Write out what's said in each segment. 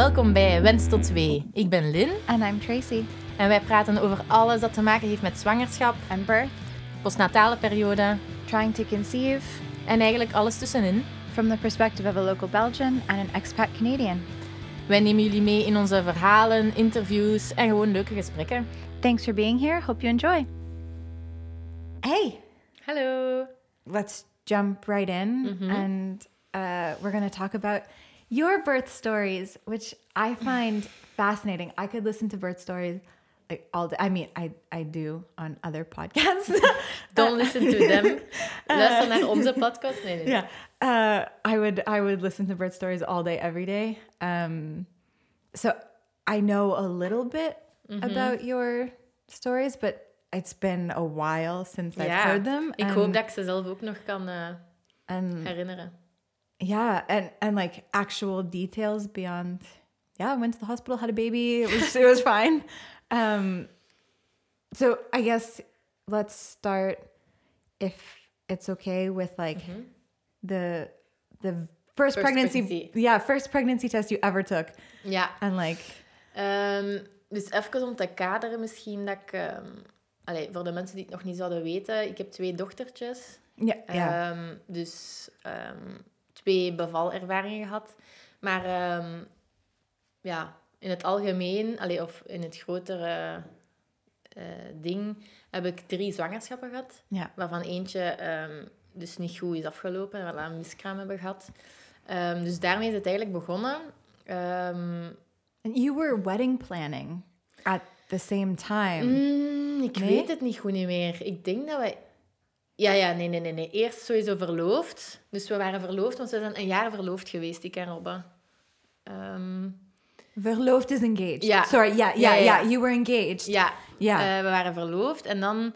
Welkom bij Wens tot 2. Ik ben Lynn And I'm Tracy. en wij praten over alles dat te maken heeft met zwangerschap, And birth, postnatale periode trying to conceive en eigenlijk alles tussenin. from the perspective of a local Belgian and an expat Canadian. Wij nemen jullie mee in onze verhalen, interviews en gewoon leuke gesprekken. Thanks for being here. Hope you enjoy. Hey, Hallo. let's jump right in and uh, we're going to talk about your birth stories, which I find fascinating. I could listen to birth stories like all day. I mean, I, I do on other podcasts. Don't listen to them. Luister naar onze podcast. Nee, nee. yeah, uh, I would I would listen to birth stories all day, every day. Um, so I know a little bit about your stories, but it's been a while since I've heard them. Ik hoop dat ik ze zelf ook nog kan eh, and herinneren. Yeah, and and like actual details beyond. Yeah, I went to the hospital, had a baby. It was it was fine. Um, so I guess let's start, if it's okay, with like the the first, First pregnancy, pregnancy. Yeah, first pregnancy test you ever took, Ja, and like Ehm, dus even om te kaderen misschien dat ik... ehm, allee, voor de mensen die het nog niet zouden weten, ik heb twee dochtertjes. yeah, yeah, Ehm, dus ehm, twee bevalervaringen gehad. Maar ehm, ja, in het algemeen, allee, of in het grotere eh, ding, heb ik drie zwangerschappen gehad. yeah. Waarvan eentje ehm, dus niet goed is afgelopen, waar we een miskraam hebben gehad. Ehm, dus daarmee is het eigenlijk begonnen. Ehm, And you were wedding planning at the same time. Mm, ik Nee? weet het niet goed niet meer. Ik denk dat wij... Ja, ja, nee, nee, nee, nee. Eerst sowieso verloofd. Dus we waren verloofd, want we zijn een jaar verloofd geweest, ik en Robbe. Ehm, Verloofd is engaged. Ja. Sorry, Ja, ja, ja. You were engaged. ja, Ja. eh, we waren verloofd. En dan...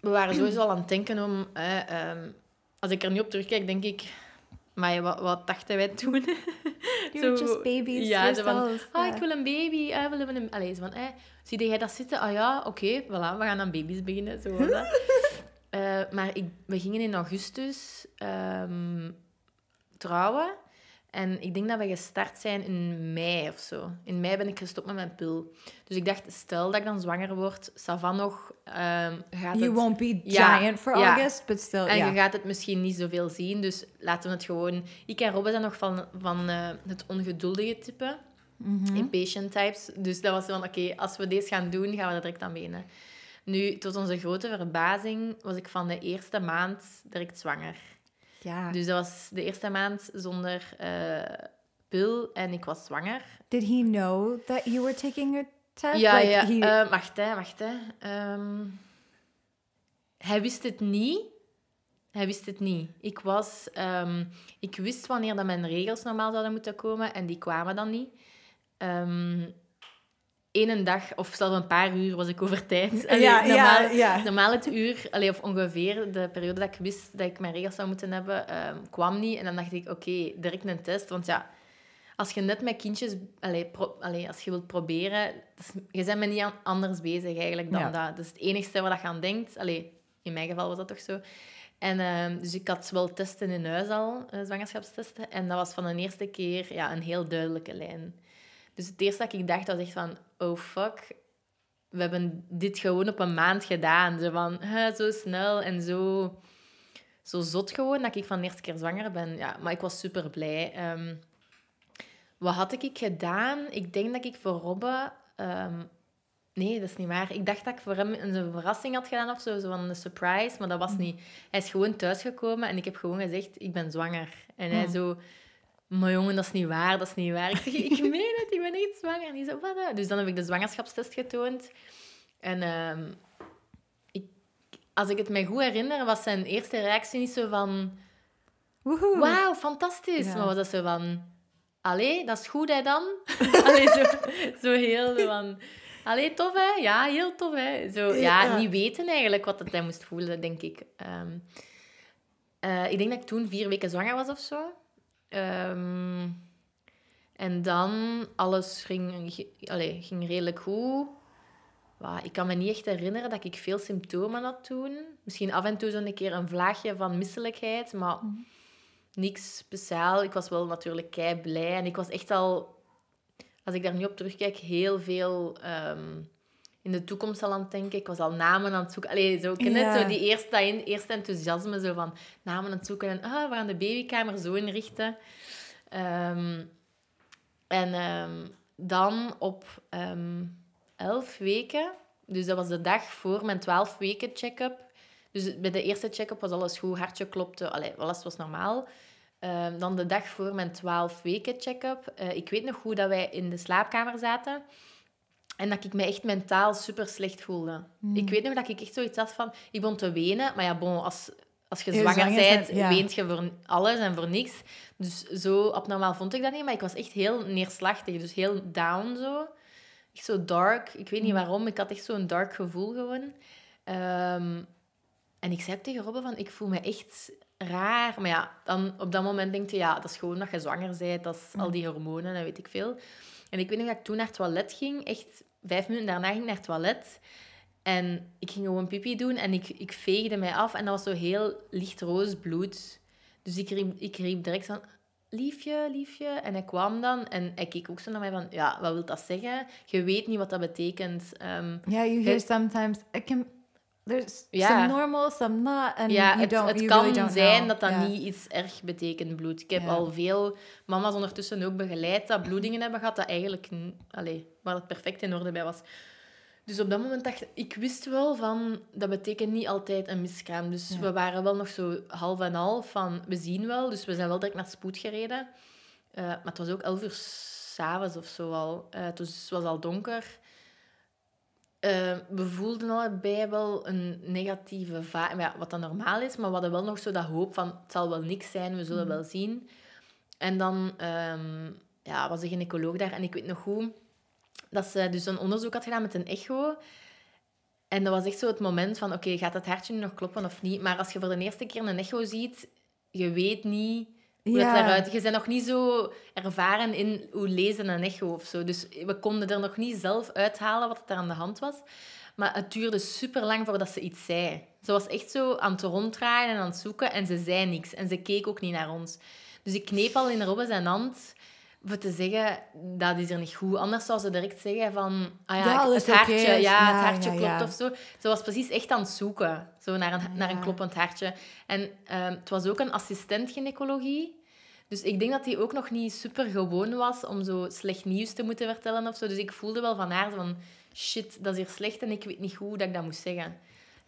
We waren sowieso al aan het denken om... eh, ehm, als ik er nu op terugkijk, denk ik... Maar wat, wat dachten wij toen? You were Zo- just babies Ja, zo van, ah, ik wil een baby. Ah, we een... Allee, zo van, eh, zie jij dat zitten? Ah ja, oké, voilà, we gaan aan baby's beginnen. Zo was dat. Eh, maar ik, we gingen in augustus ehm, trouwen. En ik denk dat we gestart zijn in mei of zo. In mei ben ik gestopt met mijn pil. Dus ik dacht, stel dat ik dan zwanger word, Savan nog, ehm, gaat You het... won't be Ja, giant for ja. August, but still, En yeah. je gaat het misschien niet zoveel zien, dus laten we het gewoon... Ik en Robbe zijn nog van, van eh, het ongeduldige type. Impatient types. Dus dat was van, oké, als we deze gaan doen, gaan we er direct aan beginnen. Nu, tot onze grote verbazing, was ik van de eerste maand direct zwanger. yeah. Dus dat was de eerste maand zonder eh, pil en ik was zwanger. Did he know that you were taking a test? Ja, Like, ja. he- eh, wacht, hè, wacht. Hè. Ehm, hij wist het niet. Hij wist het niet. Ik was... ehm, ik wist wanneer dat mijn regels normaal zouden moeten komen en die kwamen dan niet. Ehm Eén dag, of zelfs een paar uur, was ik over tijd. Allee, Ja, normaal, ja. normaal het uur, allee, of ongeveer de periode dat ik wist dat ik mijn regels zou moeten hebben, ehm, kwam niet. En dan dacht ik, oké, direct een test. Want ja, als je net met kindjes, allee, pro- als je wilt proberen, is- je bent met niet an- anders bezig eigenlijk dan dat. Dat is het enigste waar je aan denkt. Allee, in mijn geval was dat toch zo. En ehm, dus ik had wel testen in huis al, eh, zwangerschapstesten. En dat was van de eerste keer ja, een heel duidelijke lijn. Dus het eerste dat ik dacht was echt van, oh fuck, we hebben dit gewoon op een maand gedaan. Zo van, hè, zo snel en zo, zo zot gewoon dat ik van de eerste keer zwanger ben. Ja, maar ik was super blij. Ehm, wat had ik gedaan? Ik denk dat ik voor Robbe... ehm, nee, dat is niet waar. Ik dacht dat ik voor hem een verrassing had gedaan of zo, zo van een surprise, maar dat was niet. Hij is gewoon thuisgekomen en ik heb gewoon gezegd, ik ben zwanger. En hij zo... Maar jongen, dat is niet waar, dat is niet waar. Ik zeg, ik meen het, ik ben echt zwanger. En die zo, wat? Dus dan heb ik de zwangerschapstest getoond. En ehm, ik, als ik het me goed herinner, was zijn eerste reactie niet zo van... Woehoe. Wauw, fantastisch. Ja. Maar was dat zo van... Allee, dat is goed, hè, dan? Allee, zo, zo heel zo van... Allee, tof, hè? Ja, heel tof, hè? Zo, ja, Ja. niet weten eigenlijk wat het hij moest voelen, denk ik. Ehm, eh, ik denk dat ik toen vier weken zwanger was of zo. Ehm, en dan, alles ging, allee, ging redelijk goed. Wa, ik kan me niet echt herinneren dat ik veel symptomen had toen. Misschien af en toe zo'n keer een vlaagje van misselijkheid, maar niks speciaal. Ik was wel natuurlijk kei blij en ik was echt al als ik daar nu op terugkijk, heel veel ehm, in de toekomst al aan het denken. Ik was al namen aan het zoeken. Allee, zo, ken? Ja. Zo die eerste, eerste enthousiasme zo van namen aan het zoeken. En ah, we gaan de babykamer zo inrichten. Ehm, en ehm, dan op ehm, elf weken, dus dat was de dag voor mijn twaalf weken check-up. Dus bij de eerste check-up was alles goed, hartje klopte, allee, alles was normaal. Dan de dag voor mijn 12 weken check-up. Eh, ik weet nog goed dat wij in de slaapkamer zaten. En dat ik me echt mentaal super slecht voelde. Ik weet nog dat ik echt zoiets had van... Ik begon te wenen. Maar ja, bon, als, als je zwanger zwanger bent, ja. weent je voor alles en voor niks. Dus zo abnormaal vond ik dat niet. Maar ik was echt heel neerslachtig. Dus heel down zo. Echt zo dark. Ik weet niet waarom. Ik had echt zo'n dark gevoel gewoon. Ehm, en ik zei tegen Robbe van, ik voel me echt raar. Maar ja, dan op dat moment denk je, ja, dat is gewoon dat je zwanger bent. Dat is al die hormonen en weet ik veel. En ik weet nog dat ik toen naar het toilet ging. Echt vijf minuten daarna ging ik naar het toilet. En ik ging gewoon pipi doen en ik, ik veegde mij af. En dat was zo heel licht roos bloed. Dus ik riep, ik riep direct van, liefje, liefje. En hij kwam dan en hij keek ook zo naar mij van, ja, wat wil dat zeggen? Je weet niet wat dat betekent. Ehm, Yeah, you hear Het- sometimes can. There's Ja. some normal, some not, and ja, you het, don't. het you kan really don't zijn know. dat dat Ja. niet iets erg betekent, bloed. Ik heb al veel mama's ondertussen ook begeleid dat bloedingen hebben gehad, dat eigenlijk... Allee, waar het perfect in orde bij was. Dus op dat moment dacht ik... Ik wist wel van... Dat betekent niet altijd een miskraam. Dus Ja. we waren wel nog zo half en half van... We zien wel. Dus we zijn wel direct naar spoed gereden. Eh, maar het was ook elf uur s'avonds of zo al. Dus het was al donker. Eh, we voelden allebei wel een negatieve vibe, ja, wat dan normaal is, maar we hadden wel nog zo dat hoop van het zal wel niks zijn, we zullen wel zien. En dan ehm, ja, was de gynaecoloog daar en ik weet nog goed dat ze dus een onderzoek had gedaan met een echo. En dat was echt zo het moment van, oké, gaat het hartje nu nog kloppen of niet? Maar als je voor de eerste keer een echo ziet, je weet niet hoe Ja. dat. Je bent nog niet zo ervaren in hoe lezen een echo of zo. Dus we konden er nog niet zelf uithalen wat er aan de hand was. Maar het duurde super lang voordat ze iets zei. Ze was echt zo aan het ronddraaien en aan het zoeken en ze zei niks. En ze keek ook niet naar ons. Dus ik kneep al in Robbe zijn hand voor te zeggen, dat is er niet goed. Anders zou ze direct zeggen van, ah ja, het hartje, ja, Ja, het hartje ja, klopt of zo. Ze was precies echt aan het zoeken, zo naar een, naar een kloppend hartje. En ehm, het was ook een assistent gynaecologie. Dus ik denk dat die ook nog niet super gewoon was om zo slecht nieuws te moeten vertellen of zo. Dus ik voelde wel van haar van, shit, dat is hier slecht en ik weet niet goed hoe dat ik dat moest zeggen.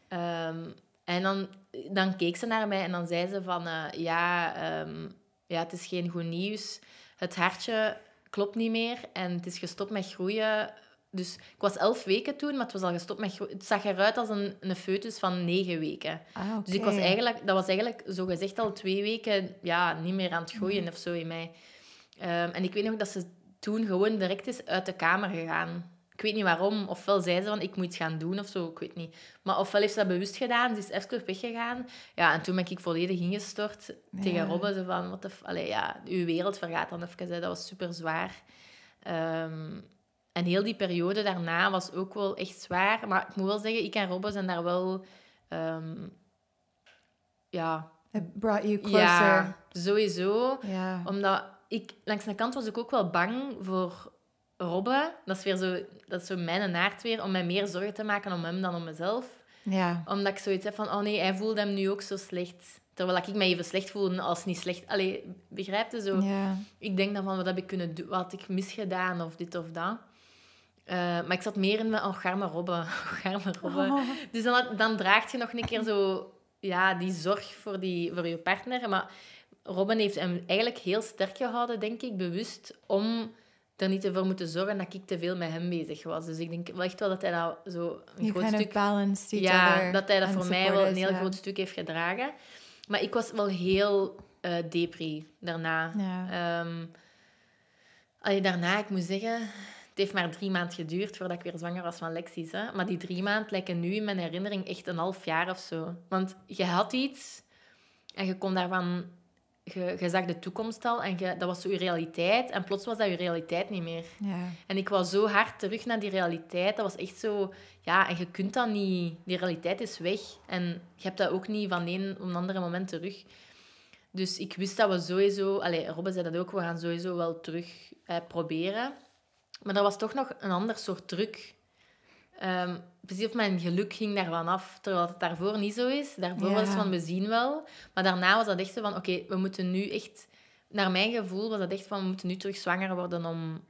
Ehm, en dan, dan keek ze naar mij en dan zei ze van, eh, ja, ehm, ja, het is geen goed nieuws. Het hartje klopt niet meer en het is gestopt met groeien. Dus ik was elf weken toen, maar het was al gestopt met groeien. Het zag eruit als een, een foetus van negen weken. Ah, Dus ik was eigenlijk, dat was eigenlijk zo gezegd al twee weken ja, niet meer aan het groeien of zo in mij. Ehm, en ik weet nog dat ze toen gewoon direct is uit de kamer gegaan. Ik weet niet waarom. Ofwel zei ze van, ik moet iets gaan doen of zo, ik weet niet. Maar ofwel heeft ze dat bewust gedaan, ze is even weggegaan. Ja, en toen ben ik volledig ingestort tegen Ja. Robbe. Zo van, wat de... Allee, ja, uw wereld vergaat dan even. Hè. Dat was super zwaar. Ehm, en heel die periode daarna was ook wel echt zwaar. Maar ik moet wel zeggen, ik en Robbe zijn daar wel... ehm, ja, It brought you closer. ja, sowieso. Ja. Omdat ik, langs de kant was ik ook wel bang voor Robbe. Dat is weer zo, dat is zo mijn naart weer, om mij meer zorgen te maken om hem dan om mezelf. Ja. Omdat ik zoiets heb van, oh nee, hij voelde hem nu ook zo slecht. Terwijl ik me even slecht voelde als niet slecht. Allee, begrijp je zo? Ja. Ik denk dan van, wat heb ik kunnen doen? Wat had ik misgedaan of dit of dat? Eh, maar ik zat meer in mijn, oh, garme Robbe. Oh, garme Robbe. Oh. Dus dan, dan draagt je nog een keer zo ja, die zorg voor, die, voor je partner. Maar Robin heeft hem eigenlijk heel sterk gehouden, denk ik, bewust, om er niet voor moeten zorgen dat ik te veel met hem bezig was. Dus ik denk wel echt wel dat hij dat zo een You groot kind stuk... of ja, dat hij dat voor mij wel een heel groot stuk heeft gedragen. Maar ik was wel heel eh depri daarna. Ehm, allee, daarna, ik moet zeggen, het heeft maar drie maanden geduurd voordat ik weer zwanger was van Lexis. Hè? Maar die drie maanden lijken nu in mijn herinnering echt een half jaar of zo. Want je had iets en je kon daarvan... Je, je zag de toekomst al en je, dat was zo je realiteit. En plots was dat je realiteit niet meer. Ja. En ik was zo hard terug naar die realiteit. Dat was echt zo... Ja, en je kunt dat niet... Die realiteit is weg. En je hebt dat ook niet van de een op een andere moment terug. Dus ik wist dat we sowieso... Allee, Robbe zei dat ook. We gaan sowieso wel terug eh, proberen. Maar er was toch nog een ander soort druk. Ehm, precies of mijn geluk ging daarvan af, terwijl het daarvoor niet zo is. Daarvoor was het van, we zien wel. Maar daarna was dat echt zo van, oké, we moeten nu echt... Naar mijn gevoel was dat echt van, we moeten nu terug zwanger worden om,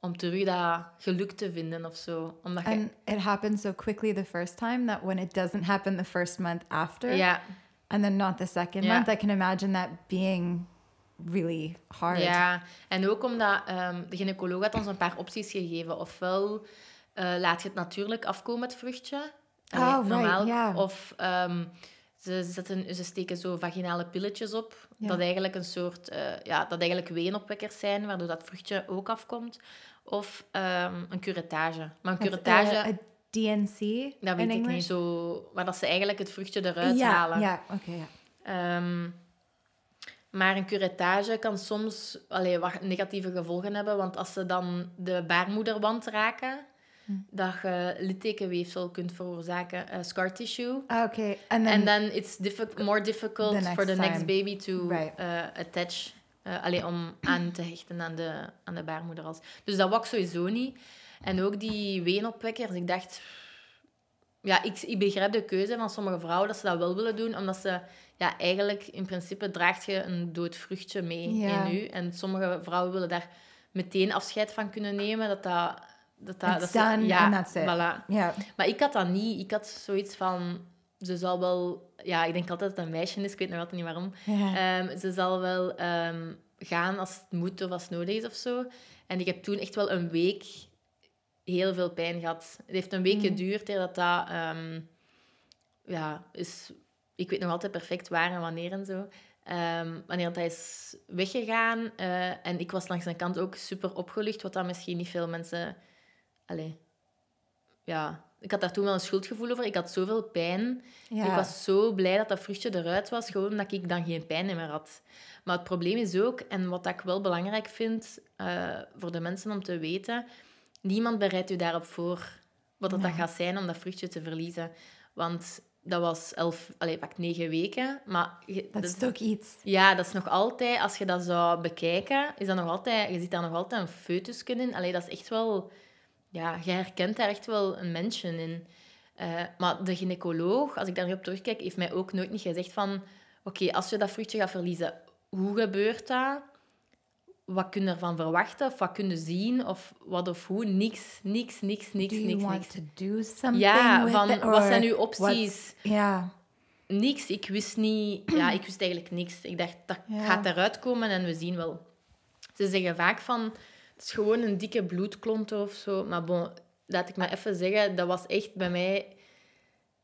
om terug dat geluk te vinden of zo. Omdat je- And it happened so quickly the first time that when it doesn't happen the first month after, ja, and then not the second month, I can imagine that being really hard. Ja, en ook omdat ehm, de gynaecoloog had ons een paar opties gegeven. Ofwel eh, laat je het natuurlijk afkomen, het vruchtje. Allee, Oh, right, normaal. Of ehm, ze, zetten, ze steken zo vaginale pilletjes op. Dat eigenlijk een soort... eh, ja, dat eigenlijk weenopwekkers zijn, waardoor dat vruchtje ook afkomt. Of ehm, een curettage. Maar een curettage, uh, a DNC dat weet in ik English? niet. Zo, waar dat ze eigenlijk het vruchtje eruit ja, halen. ja, oké, ja. Ehm, maar een curettage kan soms allee, wat negatieve gevolgen hebben, want als ze dan de baarmoederwand raken. Dat je littekenweefsel kunt veroorzaken, eh, scar tissue. Ah, Oké, and then En dan it's diffi- more difficult The for the next baby to Right. eh, attach, eh, allee, om aan te hechten aan de, aan de baarmoederhals. Dus dat wou ik sowieso niet. En ook die weenopwekkers, ik dacht... Ja, ik, ik begrijp de keuze van sommige vrouwen dat ze dat wel willen doen, omdat ze... Ja, eigenlijk, in principe, draagt je een dood vruchtje mee in u. En sommige vrouwen willen daar meteen afscheid van kunnen nemen, dat dat... Dat, dat, dat ja. Voilà. ja. Maar ik had dat niet. Ik had zoiets van... Ze zal wel... Ja, ik denk altijd dat het een meisje is. Ik weet nog altijd niet waarom. Ja. Ehm, ze zal wel ehm, gaan als het moet of als het nodig is of zo. En ik heb toen echt wel een week heel veel pijn gehad. Het heeft een week Mm. geduurd eer dat dat... ehm, ja, is... Ik weet nog altijd perfect waar en wanneer en zo. Wanneer dat is weggegaan. eh, en ik was langs de kant ook super opgelucht, wat dat misschien niet veel mensen... Allee, ja, ik had daar toen wel een schuldgevoel over. Ik had zoveel pijn. ja. Ik was zo blij dat dat vruchtje eruit was, gewoon omdat ik dan geen pijn meer had. Maar het probleem is ook, en wat ik wel belangrijk vind eh, voor de mensen om te weten, niemand bereidt u daarop voor wat dat, dat Nee. gaat zijn om dat vruchtje te verliezen. Want dat was elf, pak negen weken, maar... je- Dat is ook iets. ja, dat is nog altijd, als je dat zou bekijken, is dat nog altijd, je ziet daar nog altijd een foetusje in. Allee, dat is echt wel, ja, je herkent daar echt wel een mensje in. Eh, maar de gynaecoloog, als ik daar nu op terugkijk, heeft mij ook nooit niet gezegd van, oké, als je dat vruchtje gaat verliezen, hoe gebeurt dat? Wat kun je ervan verwachten? Of wat kun je zien? Of wat of hoe? Niks, niks, niks, niks, Do you niks, want niks. to do something Ja, van it, wat zijn uw opties? Ja. Niks. Ik wist niet... Ja, ik wist eigenlijk niks. Ik dacht, dat gaat eruit komen en we zien wel. Ze zeggen vaak van... Het is gewoon een dikke bloedklont of zo. Maar bon, laat ik maar even zeggen, dat was echt bij mij...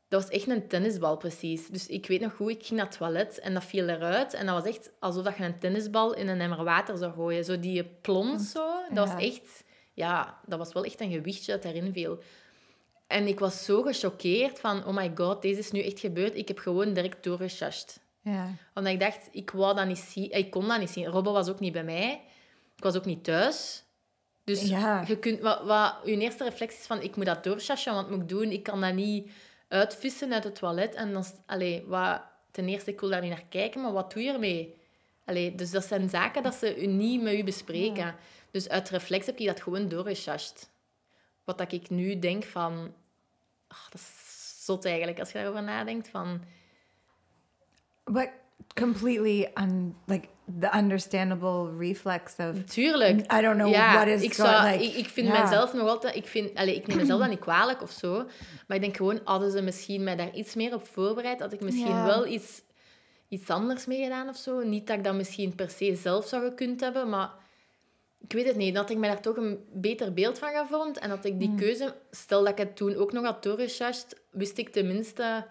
Dat was echt een tennisbal, precies. Dus ik weet nog goed, ik ging naar het toilet en dat viel eruit. En dat was echt alsof dat je een tennisbal in een emmer water zou gooien. Zo die plons zo. Dat Ja. was echt... Ja, dat was wel echt een gewichtje dat erin viel. En ik was zo gechoqueerd van, oh my god, deze is nu echt gebeurd. Ik heb gewoon direct doorgechast. Ja. Omdat ik dacht, ik wou dat niet zien. Ik kon dat niet zien. Robbo was ook niet bij mij. Ik was ook niet thuis. Dus Ja. je kunt, wat, wat je eerste reflex is van, ik moet dat doorchassen, wat moet ik doen? Ik kan dat niet uitvissen uit het toilet. En dan, allee, wat, ten eerste, ik wil daar niet naar kijken, maar wat doe je ermee? Allee, dus dat zijn zaken dat ze u niet met u bespreken. Dus uit reflex heb je dat gewoon doorgechast. Wat dat ik nu denk van... ach, dat is zot eigenlijk, als je daarover nadenkt. Van, But completely un like the understandable reflex of tuurlijk. I don't know ja, what is ik, zou, like, ik, ik vind ja. mezelf nog altijd... Ik, vind, allee, ik neem mezelf dat niet kwalijk of zo. Maar ik denk gewoon, hadden ze misschien mij daar iets meer op voorbereid, had ik misschien wel iets, iets anders mee gedaan of zo. Niet dat ik dat misschien per se zelf zou gekund hebben, maar... Ik weet het niet. Dat ik mij daar toch een beter beeld van gevormd. En dat ik die keuze... Stel dat ik het toen ook nog had doorgechast, wist ik tenminste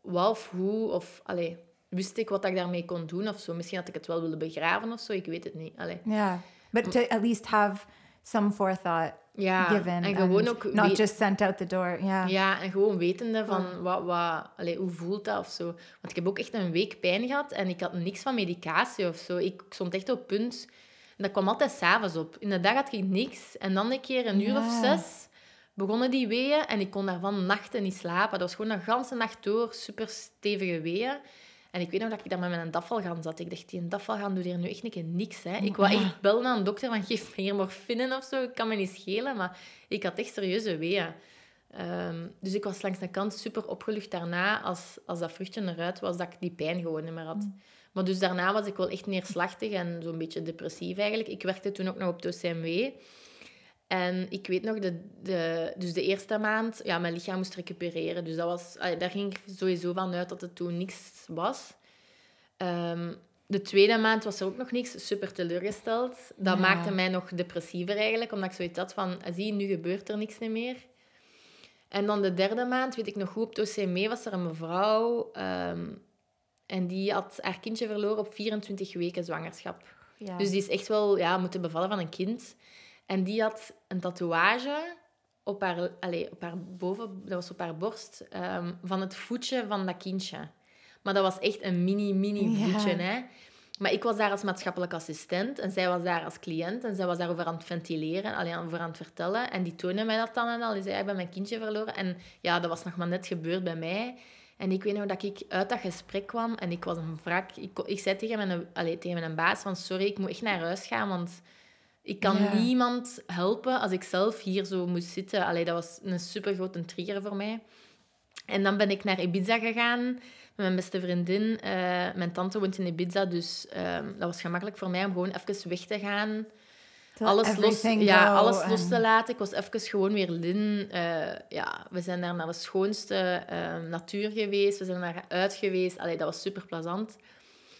wat of hoe. Of, allee, wist ik wat ik daarmee kon doen of zo. Misschien had ik het wel willen begraven of zo. Ik weet het niet. Allee. yeah. But to at least have some forethought Ja, given en gewoon ook... not just sent out the door. Yeah. Ja, en gewoon wetende van wat, wat, allee, hoe voelt dat of zo. Want ik heb ook echt een week pijn gehad en ik had niks van medicatie of zo. Ik stond echt op punt. En dat kwam altijd s'avonds op. In de dag had ik niks. En dan een keer een uur of Ja. zes begonnen die weeën en ik kon daarvan nachten niet slapen. Dat was gewoon een ganse nacht door super stevige weeën. En ik weet nog dat ik daar met mijn dafvalgaan zat. Ik dacht, die dafvalgaan doet hier nu echt een keer niks. Hè. Ik wou echt bellen aan een dokter van, geef me hier morfine of zo. Ik kan me niet schelen, maar ik had echt serieuze weeën. Ehm, dus ik was langs de kant super opgelucht daarna, als, als dat vruchtje eruit was, dat ik die pijn gewoon niet meer had. Maar dus daarna was ik wel echt neerslachtig en zo'n beetje depressief eigenlijk. Ik werkte toen ook nog op de OCMW. En ik weet nog, de, de, dus de eerste maand, ja, mijn lichaam moest recupereren. Dus dat was, daar ging ik sowieso van uit dat het toen niks was. Ehm, de tweede maand was er ook nog niks, super teleurgesteld. Dat Ja. maakte mij nog depressiever eigenlijk, omdat ik zoiets had van, "Ah, zie, nu gebeurt er niks meer. En dan de derde maand, weet ik nog goed, op het OCME was er een mevrouw... ehm, en die had haar kindje verloren op 24 weken zwangerschap. Ja. Dus die is echt wel ja, moeten bevallen van een kind. En die had een tatoeage op haar, allez, op haar boven, dat was op haar borst, ehm, van het voetje van dat kindje. Maar dat was echt een mini, mini Ja. voetje, hè. Maar ik was daar als maatschappelijk assistent en zij was daar als cliënt en zij was daarover aan het ventileren, allee, over aan het vertellen. En die toonde mij dat dan en al. Die zei, ik ben mijn kindje verloren. En ja, dat was nog maar net gebeurd bij mij. En ik weet nog dat ik uit dat gesprek kwam en ik was een wrak. Ik, ik zei tegen mijn, allee, tegen mijn baas van, sorry, ik moet echt naar huis gaan, want ik kan Ja. niemand helpen als ik zelf hier zo moest zitten. Allee, dat was een super grote trigger voor mij. En dan ben ik naar Ibiza gegaan met mijn beste vriendin. Eh, mijn tante woont in Ibiza, dus ehm, dat was gemakkelijk voor mij om gewoon even weg te gaan. Alles, los, ja, alles los te laten. Ik was even gewoon weer Lin. Eh, ja, we zijn daar naar de schoonste eh, natuur geweest. We zijn daar uit geweest. Allee, dat was super plezant.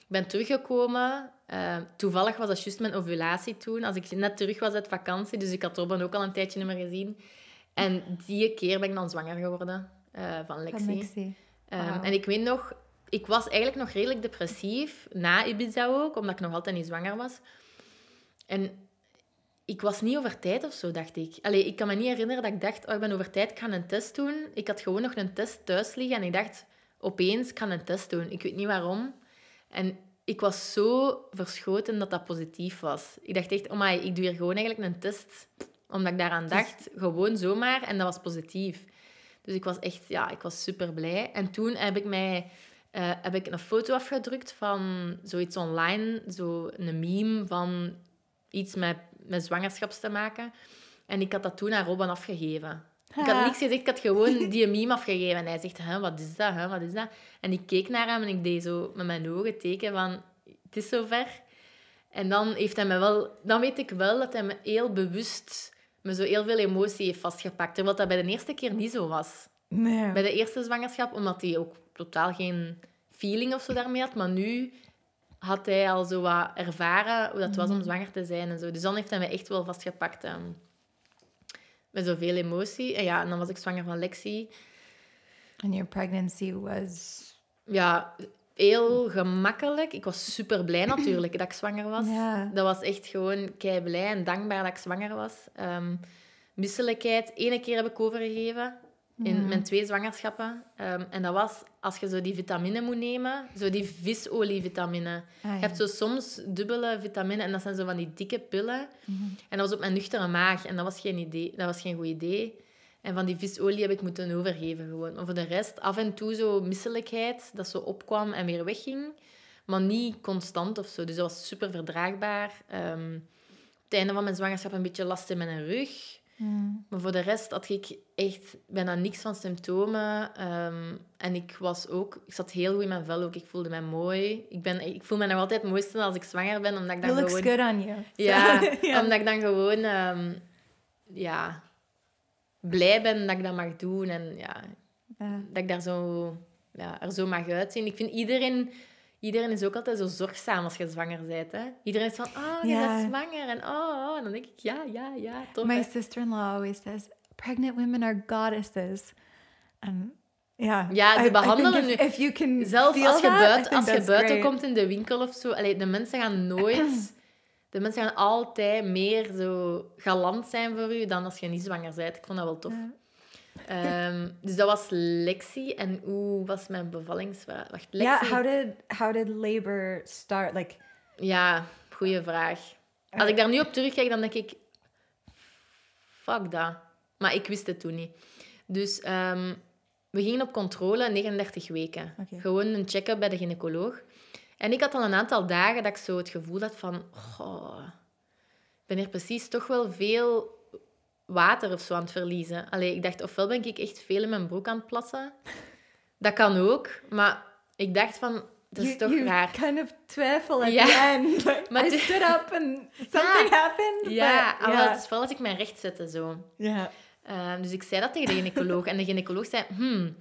Ik ben teruggekomen. Eh, toevallig was dat juist mijn ovulatie toen. Als ik net terug was uit vakantie. Dus ik had Robin ook al een tijdje niet meer gezien. En die keer ben ik dan zwanger geworden eh, van Lexi. Van Lexi. Ehm. En ik weet nog, ik was eigenlijk nog redelijk depressief, na Ibiza ook, omdat ik nog altijd niet zwanger was. En ik was niet over tijd of zo, dacht ik. Allee, ik kan me niet herinneren dat ik dacht, oh, ik ben over tijd, ik ga een test doen. Ik had gewoon nog een test thuis liggen en ik dacht, opeens, ik ga een test doen. Ik weet niet waarom. En ik was zo verschoten dat dat positief was. Ik dacht echt, oh my, ik doe hier gewoon eigenlijk een test, omdat ik daaraan dacht, gewoon zomaar, en dat was positief. Dus ik was echt, ja, ik was super blij. En toen heb ik mij eh, heb ik een foto afgedrukt van zoiets online, zo een meme van iets met, met zwangerschaps te maken. En ik had dat toen aan Robin afgegeven. Ik had Ha. niks gezegd, ik had gewoon die meme afgegeven. En hij zegt, hè, wat is dat, hè, wat is dat? En ik keek naar hem en ik deed zo met mijn ogen teken van, het is zover. En dan heeft hij me wel... Dan weet ik wel dat hij me heel bewust me zo heel veel emotie heeft vastgepakt. Terwijl dat bij de eerste keer niet zo was. Nee. Bij de eerste zwangerschap, omdat hij ook totaal geen feeling of zo daarmee had. Maar nu had hij al zo wat ervaren hoe dat was om zwanger te zijn en zo. Dus dan heeft hij me echt wel vastgepakt. ehm, met zoveel emotie. En ja, en dan was ik zwanger van Lexi. And your pregnancy was... Ja, heel gemakkelijk. Ik was super blij natuurlijk dat ik zwanger was. Dat was echt gewoon kei blij en dankbaar dat ik zwanger was. Ehm misselijkheid, ene keer heb ik overgegeven in mijn twee zwangerschappen. Ehm, en dat was als je zo die vitamine moet nemen, zo die visolievitamine. Ah, Je hebt zo soms dubbele vitamine en dat zijn zo van die dikke pillen. En dat was op mijn nuchtere maag en dat was geen, idee, dat was geen goed idee. En van die visolie heb ik moeten overgeven gewoon. Maar voor de rest, af en toe zo misselijkheid, dat zo opkwam en weer wegging. Maar niet constant of zo. Dus dat was super verdraagbaar. Ehm, op het einde van mijn zwangerschap een beetje last in mijn rug. Mm. Maar voor de rest had ik echt bijna niks van symptomen. Ehm, en ik was ook... Ik zat heel goed in mijn vel ook. Ik voelde mij mooi. Ik, ben, ik voel me nog altijd het mooiste als ik zwanger ben, omdat ik dan It gewoon... good on you. Ja. omdat ik dan gewoon... ehm, ja, blij ben dat ik dat mag doen. En ja, Ja. dat ik daar zo, ja, er zo mag uitzien. Ik vind iedereen... Iedereen is ook altijd zo zorgzaam als je zwanger bent. Hè? Iedereen is van, oh, je Ja. bent zwanger. En oh, oh. En dan denk ik, ja, ja, ja, tof. My sister-in-law always says, pregnant women are goddesses. And yeah, Ja, ze behandelen think if, nu- if you can Zelfs als je, buiten, als je buiten great. komt in de winkel of zo, allee, de mensen gaan nooit... De mensen gaan altijd meer zo galant zijn voor u dan als je niet zwanger bent. Ik vond dat wel tof. Ehm, dus dat was Lexi. En hoe was mijn bevallingsvraag? Wacht, Lexi? Yeah, how did how did labor start? Like, Ja, goede vraag. Als ik daar nu op terugkijk, dan denk ik... Fuck dat. Maar ik wist het toen niet. Dus ehm, we gingen op controle 39 weken. Gewoon een check-up bij de gynaecoloog. En ik had al een aantal dagen dat ik zo het gevoel had van... Ik ben hier precies toch wel veel water of zo aan het verliezen. Allee, ik dacht, ofwel ben ik echt veel in mijn broek aan het plassen. Dat kan ook. Maar ik dacht van, dat is You- toch you raar. kind of twijfel at Ja. the end. Maar I stood up and something happened. Ja, maar ja. het is vooral als ik mij recht zette zo. Ja. Ehm, dus ik zei dat tegen de gynaecoloog. En de gynaecoloog zei, hmm,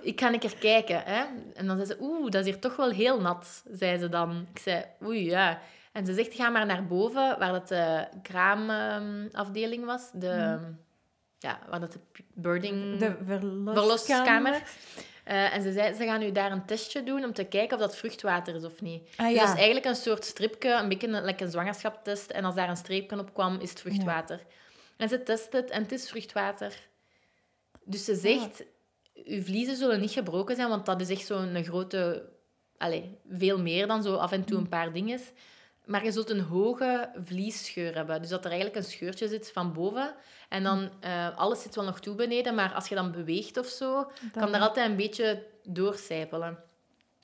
ik ga een keer kijken. Hè? En dan zei ze, oeh, dat is hier toch wel heel nat, zei ze dan. Ik zei, oei, ja. En ze zegt, ga maar naar boven, waar dat de kraamafdeling was. De, ja, waar dat de birding... De verloskamer. verloskamer. Eh, en ze zei, ze gaan nu daar een testje doen om te kijken of dat vruchtwater is of niet. Ah, Dus dat is eigenlijk een soort stripje, een beetje een, like een zwangerschapstest. En als daar een streepje op kwam, is het vruchtwater. En ze test het en het is vruchtwater. Dus ze zegt, uw vliezen zullen niet gebroken zijn, want dat is echt zo'n grote... Allez, veel meer dan zo af en toe een paar dingen. Maar je zult een hoge vliesscheur hebben. Dus dat er eigenlijk een scheurtje zit van boven. En dan, eh, alles zit wel nog toe beneden, maar als je dan beweegt of zo, kan er altijd een beetje doorcijpelen.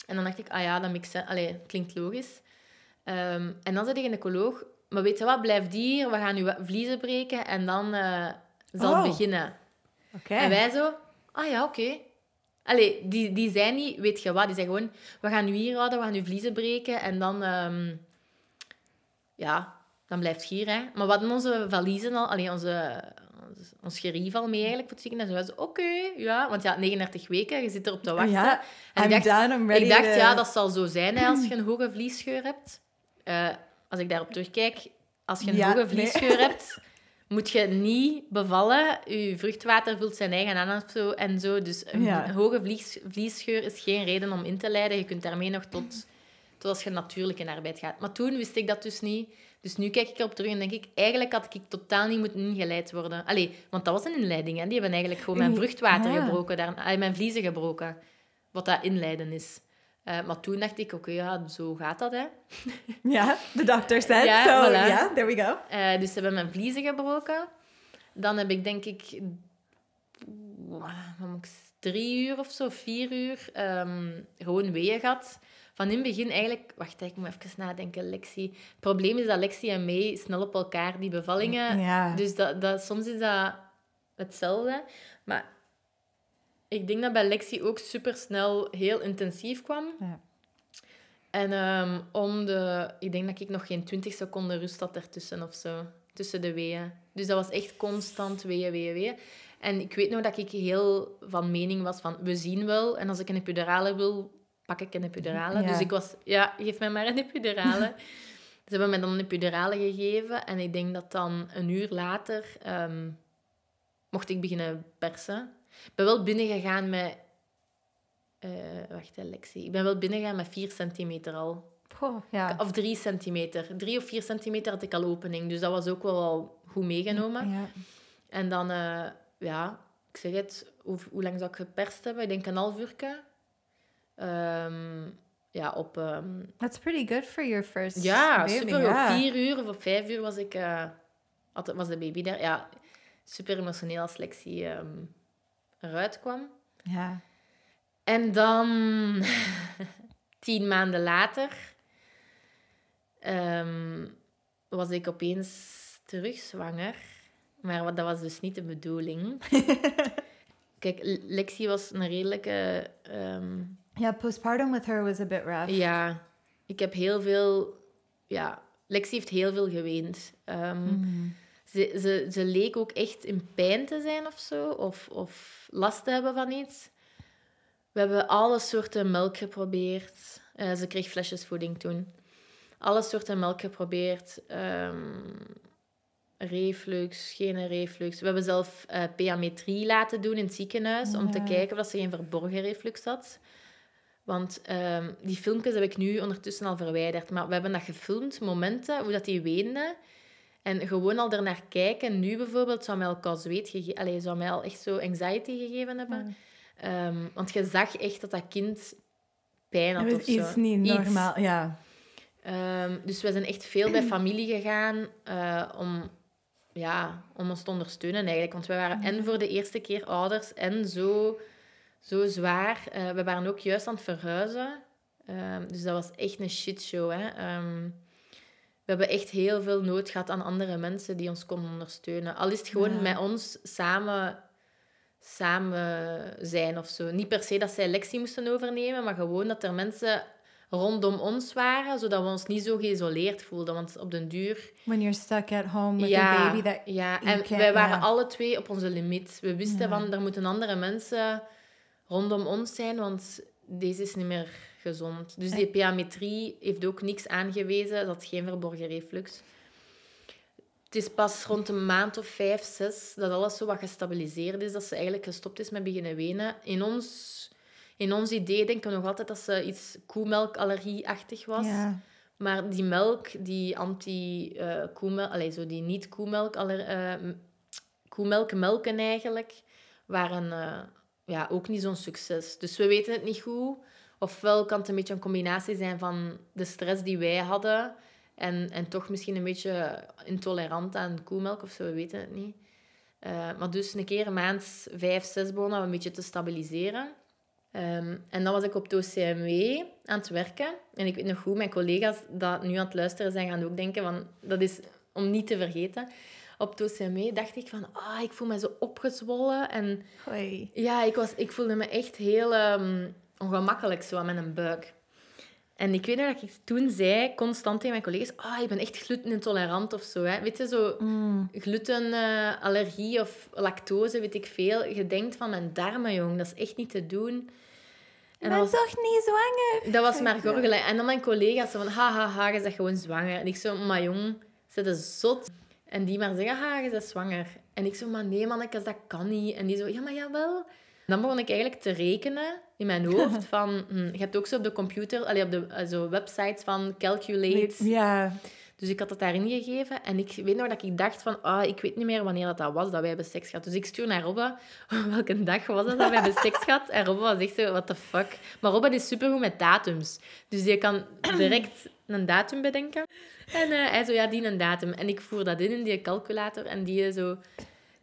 En dan dacht ik, ah ja, dat makes sense. Allee, klinkt logisch. Ehm, en dan zei de gynaecoloog, maar weet je wat, blijf hier, we gaan nu vliezen breken en dan eh, zal het beginnen. Oké. En wij zo, ah ja, oké. Allee, die, die zei niet, weet je wat, die zei gewoon, we gaan nu hier houden, we gaan nu vliezen breken en dan, ehm, ja, dan blijft hier, hè. Maar we hadden onze valiezen al, allee, onze, ons, ons gerief al mee eigenlijk voor het ziekenhuis. En zo, oké, ja, want ja, 39 weken, je zit erop te wachten. Ja, en ik dacht, ik dacht, to- ja, dat zal zo zijn hè, als je een hoge vliesscheur hebt. Eh, als ik daarop terugkijk, als je een Ja, hoge nee. vliesscheur hebt, moet je niet bevallen. Je vruchtwater vult zijn eigen aan en zo. En zo. Dus een Ja. hoge vlies, vliesscheur is geen reden om in te leiden. Je kunt daarmee nog tot, als je natuurlijk in arbeid gaat. Maar toen wist ik dat dus niet. Dus nu kijk ik erop terug en denk ik, eigenlijk had ik totaal niet moeten ingeleid worden. Allee, want dat was een inleiding. Hè. Die hebben eigenlijk gewoon mijn Mm, vruchtwater ja. gebroken, daar, allee, mijn vliezen gebroken. Wat dat inleiden is. Eh, maar toen dacht ik, oké, ja, zo gaat dat, hè. Ja, the doctor said. Ja, so, voilà. yeah, there we go. Eh, dus ze hebben mijn vliezen gebroken. Dan heb ik, denk ik, drie uur of zo, vier uur, ehm, gewoon weeën gehad. Van in het begin eigenlijk... Wacht, ik moet even nadenken, Lexi. Het probleem is dat Lexi en mij snel op elkaar die bevallingen... Ja. Dus dat, dat, soms is dat hetzelfde. Maar ik denk dat bij Lexi ook supersnel heel intensief kwam. Ja. En ehm, om de... Ik denk dat ik nog geen 20 seconden rust had ertussen of zo. Tussen de weeën. Dus dat was echt constant weeën, weeën, weeën. En ik weet nog dat ik heel van mening was van... We zien wel. En als ik een epidurale wil, pak ik een epidurale. Ja. Dus ik was... Ja, geef mij maar een epidurale. Ze hebben mij dan een epidurale gegeven. En ik denk dat dan een uur later... ehm, mocht ik beginnen persen. Ik ben wel binnengegaan met... eh, wacht, hè, Lexi. Ik ben wel binnengegaan met 4 centimeter al. Goh, ja. Of 3 centimeter. 3 of 4 centimeter had ik al opening. Dus dat was ook wel al goed meegenomen. Ja. En dan, eh, ja, ik zeg het, hoe, hoe lang zou ik geperst hebben? Ik denk een half uurtje. Ehm, ja, op... ehm, That's pretty good for your first ja, baby. super. ja. Op vier uur of op vijf uur was, ik, eh, had, was de baby daar. Ja, super emotioneel als Lexi ehm, eruit kwam. Ja. En dan, tien maanden later, was ik opeens terug zwanger. Maar wat- dat was dus niet de bedoeling. Kijk, Lexi was een redelijke... Ja, postpartum with her was a bit rough. ja, ik heb heel veel... Ja, Lexi heeft heel veel geweend. Ehm, Mhm. ze, ze, ze leek ook echt in pijn te zijn of zo, of, of last te hebben van iets. We hebben alle soorten melk geprobeerd. Eh, ze kreeg flesjesvoeding toen. Alle soorten melk geprobeerd. Ehm, reflux, geen reflux. We hebben zelf eh peametrie laten doen in het ziekenhuis om te kijken of ze geen verborgen reflux had. Want ehm, die filmpjes heb ik nu ondertussen al verwijderd. Maar we hebben dat gefilmd, momenten, hoe dat die weende. En gewoon al ernaar kijken, nu bijvoorbeeld, zou mij al koud zweet gegeven... Allee, zou mij al echt zo anxiety gegeven hebben. Ehm, want je zag echt dat dat kind pijn had Het of zo. iets niet Iets. normaal. Ja. Ehm, dus we zijn echt veel bij familie gegaan eh, om, ja, om ons te ondersteunen eigenlijk. Want wij waren en voor de eerste keer ouders en zo zo zwaar. Eh, we waren ook juist aan het verhuizen. Ehm, dus dat was echt een shitshow. Hè. Ehm, we hebben echt heel veel nood gehad aan andere mensen die ons konden ondersteunen. Al is het gewoon Ja. met ons samen, samen zijn of zo. Niet per se dat zij lectie moesten overnemen, maar gewoon dat er mensen rondom ons waren, zodat we ons niet zo geïsoleerd voelden. Want op den duur When you're stuck at home with ja, a baby that ja. en wij waren alle twee op onze limiet. We wisten Ja. van, er moeten andere mensen rondom ons zijn, want deze is niet meer gezond. Dus die piametrie heeft ook niks aangewezen, dat geen verborgen reflux. Het is pas rond een maand of vijf, zes, dat alles zo wat gestabiliseerd is, dat ze eigenlijk gestopt is met beginnen wenen. In ons, in ons idee denken we nog altijd dat ze iets koemelkallergie-achtig was. Ja. Maar die melk, die anti-koemelk, allee, zo die niet-koemelk, aller- eh, m- koemelk, melken eigenlijk, waren eh, ja, ook niet zo'n succes. Dus we weten het niet goed. Ofwel kan het een beetje een combinatie zijn van de stress die wij hadden en, en toch misschien een beetje intolerant aan koemelk of zo, we weten het niet. Eh, maar dus een keer een maand, vijf, zes begonnen we een beetje te stabiliseren. Ehm, en dan was ik op het OCMW aan het werken. En ik weet nog goed, mijn collega's dat nu aan het luisteren zijn, gaan ook denken van... Dat is om niet te vergeten. Op OCMW dacht ik van... Ah, ik voel me zo opgezwollen. En Oei. ja, ik, was, ik voelde me echt heel ehm, ongemakkelijk zo aan mijn buik. En ik weet nog dat ik toen zei, constant tegen mijn collega's... Ah, ik ben echt glutenintolerant of zo. Hè. Weet je, zo glutenallergie of lactose, weet ik veel. Je denkt van mijn darmen, jong. Dat is echt niet te doen. En ben was, toch niet zwanger? dat was maar gorgelen. En dan mijn collega's zo van... Ha, ha, ha, je bent gewoon zwanger. En ik zo, maar jong, ze is zot. En die maar zeggen, ha, je bent zwanger. En ik zo, maar nee, mannetjes, dat kan niet. En die zo, ja, maar jawel. Dan begon ik eigenlijk te rekenen in mijn hoofd van... Hm, je hebt ook zo op de computer, allee, op de eh, zo websites van calculate. Ja. Dus ik had het daarin gegeven. En ik weet nog dat ik dacht van... Ah, ik weet niet meer wanneer dat, dat was, dat wij hebben seks gehad. Dus ik stuur naar Robbe. Welke dag was het dat wij hebben seks gehad? En Robbe was echt zo, what the fuck. Maar Robbe is supergoed met datums. Dus die kan direct een datum bedenken. En eh, hij zo, ja, die een datum. En ik voer dat in in die calculator. En die zo...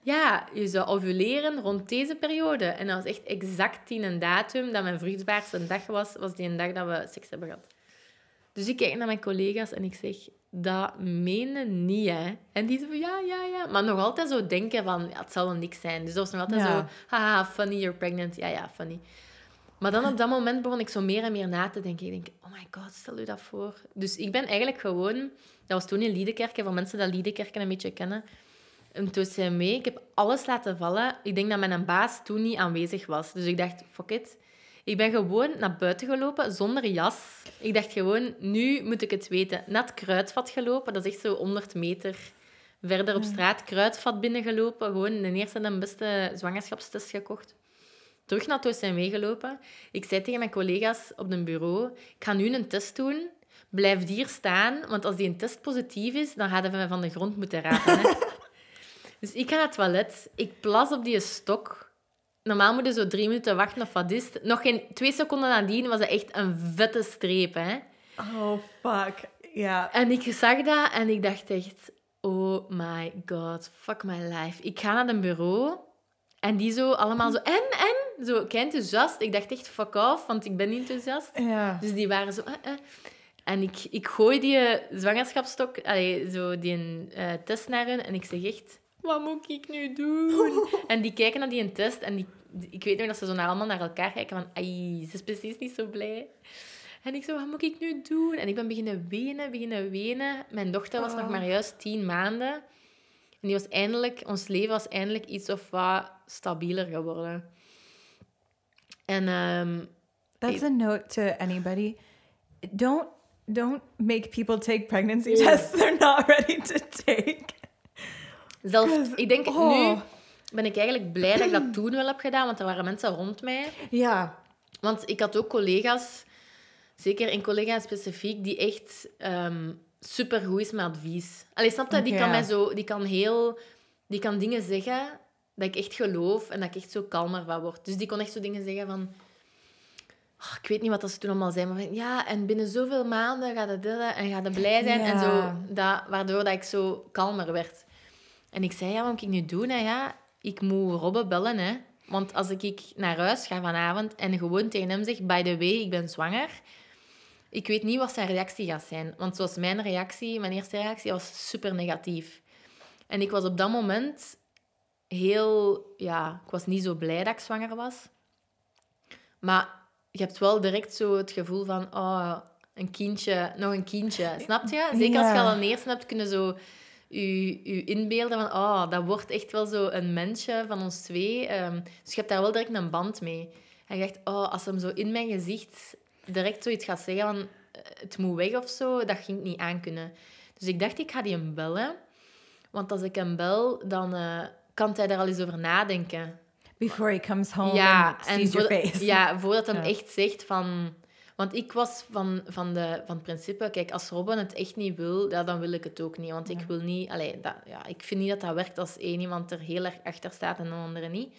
Ja, je zou ovuleren rond deze periode. En dat was echt exact die een datum dat mijn vruchtbaarste dag was. Was die een dag dat we seks hebben gehad. Dus ik kijk naar mijn collega's en ik zeg, dat menen niet, hè. En die zo, ja, ja, ja. Maar nog altijd zo denken van, ja, het zal wel niks zijn. Dus dat was nog altijd Ja. zo, haha, funny, you're pregnant. Ja, ja, funny. Maar dan op dat moment begon ik zo meer en meer na te denken. Ik denk, oh my god, stel je dat voor. Dus ik ben eigenlijk gewoon... Dat was toen in Liedekerken, voor mensen dat Liedekerken een beetje kennen. Een tussen mee. Ik heb alles laten vallen. Ik denk dat mijn baas toen niet aanwezig was. Dus ik dacht, fuck it. Ik ben gewoon naar buiten gelopen zonder jas. Ik dacht gewoon, nu moet ik het weten. Naar het kruidvat gelopen. Dat is echt zo 100 meter verder op straat. Kruidvat binnengelopen. Gewoon de eerste en beste zwangerschapstest gekocht. Terug naar het OCMW gelopen. Ik zei tegen mijn collega's op een bureau, ik ga nu een test doen. Blijf hier staan, want als die een test positief is, dan gaan we me van de grond moeten rapen. Hè. dus ik ga naar het toilet. Ik plas op die stok. Normaal moet je zo drie minuten wachten of wat is. Nog geen twee seconden nadien was het echt een vette streep. Hè. Oh, fuck. Ja. En ik zag dat en ik dacht echt... Oh my god, fuck my life. Ik ga naar een bureau en die zo allemaal zo... En, en? Zo kei enthousiast. Ik dacht echt, fuck off, want ik ben niet enthousiast. Ja. Dus die waren zo... eh, eh. En ik, ik gooi die eh, zwangerschapsstok, allee, zo die eh, test naar hen en ik zeg echt... Wat moet ik nu doen? en die kijken naar die test en die, ik weet nog dat ze zo naar allemaal naar elkaar kijken van... Ai, ze is precies niet zo blij. En ik zo, wat moet ik nu doen? En ik ben beginnen wenen, beginnen wenen. Mijn dochter was nog maar juist tien maanden. En die was eindelijk, ons leven was eindelijk iets of wat stabieler geworden. En ehm, That's a note to anybody. Don't don't make people take pregnancy tests they're not ready to take. zelfs, ik denk, oh. nu ben ik eigenlijk blij dat ik dat toen wel heb gedaan, want er waren mensen rond mij. Ja. Want ik had ook collega's, zeker een collega specifiek, die echt super supergoed is met advies. Allee, snap je? Die kan ja. mij zo... Die kan heel... Die kan dingen zeggen dat ik echt geloof en dat ik echt zo kalmer van word. Dus die kon echt zo dingen zeggen van... "Ah, ik weet niet wat dat ze toen allemaal zei, maar van, ja, en binnen zoveel maanden gaat het en gaat het blij zijn. En zo, dat, waardoor dat ik zo kalmer werd. En ik zei, ja, wat moet ik nu doen? hè? ja, ik moet Robbe bellen, hè. Want als ik naar huis ga vanavond en gewoon tegen hem zeg, by the way, ik ben zwanger, ik weet niet wat zijn reactie gaat zijn. Want zoals mijn reactie, mijn eerste reactie, was super negatief. En ik was op dat moment heel... Ja, ik was niet zo blij dat ik zwanger was. Maar je hebt wel direct zo het gevoel van... Oh, een kindje, nog een kindje. Snap je? Zeker als je al een eerste hebt, kunnen zo je, je inbeelden van... Oh, dat wordt echt wel zo een mensje van ons twee. Ehm, dus je hebt daar wel direct een band mee. En je dacht, oh, als hem zo in mijn gezicht direct zoiets gaat zeggen van... eh, Het moet weg of zo, dat ging ik niet aankunnen. Dus ik dacht, ik ga die hem bellen. Want als ik hem bel, dan eh, kan hij daar al eens over nadenken. Before he comes home Ja, and sees your voordat- face. Ja, voordat hem Ja. echt zegt van... Want ik was van, van, de, van het principe, kijk, als Robin het echt niet wil, ja, dan wil ik het ook niet. Want ik wil niet... Allee, dat, ja, ik vind niet dat dat werkt als één iemand er heel erg achter staat en de andere niet.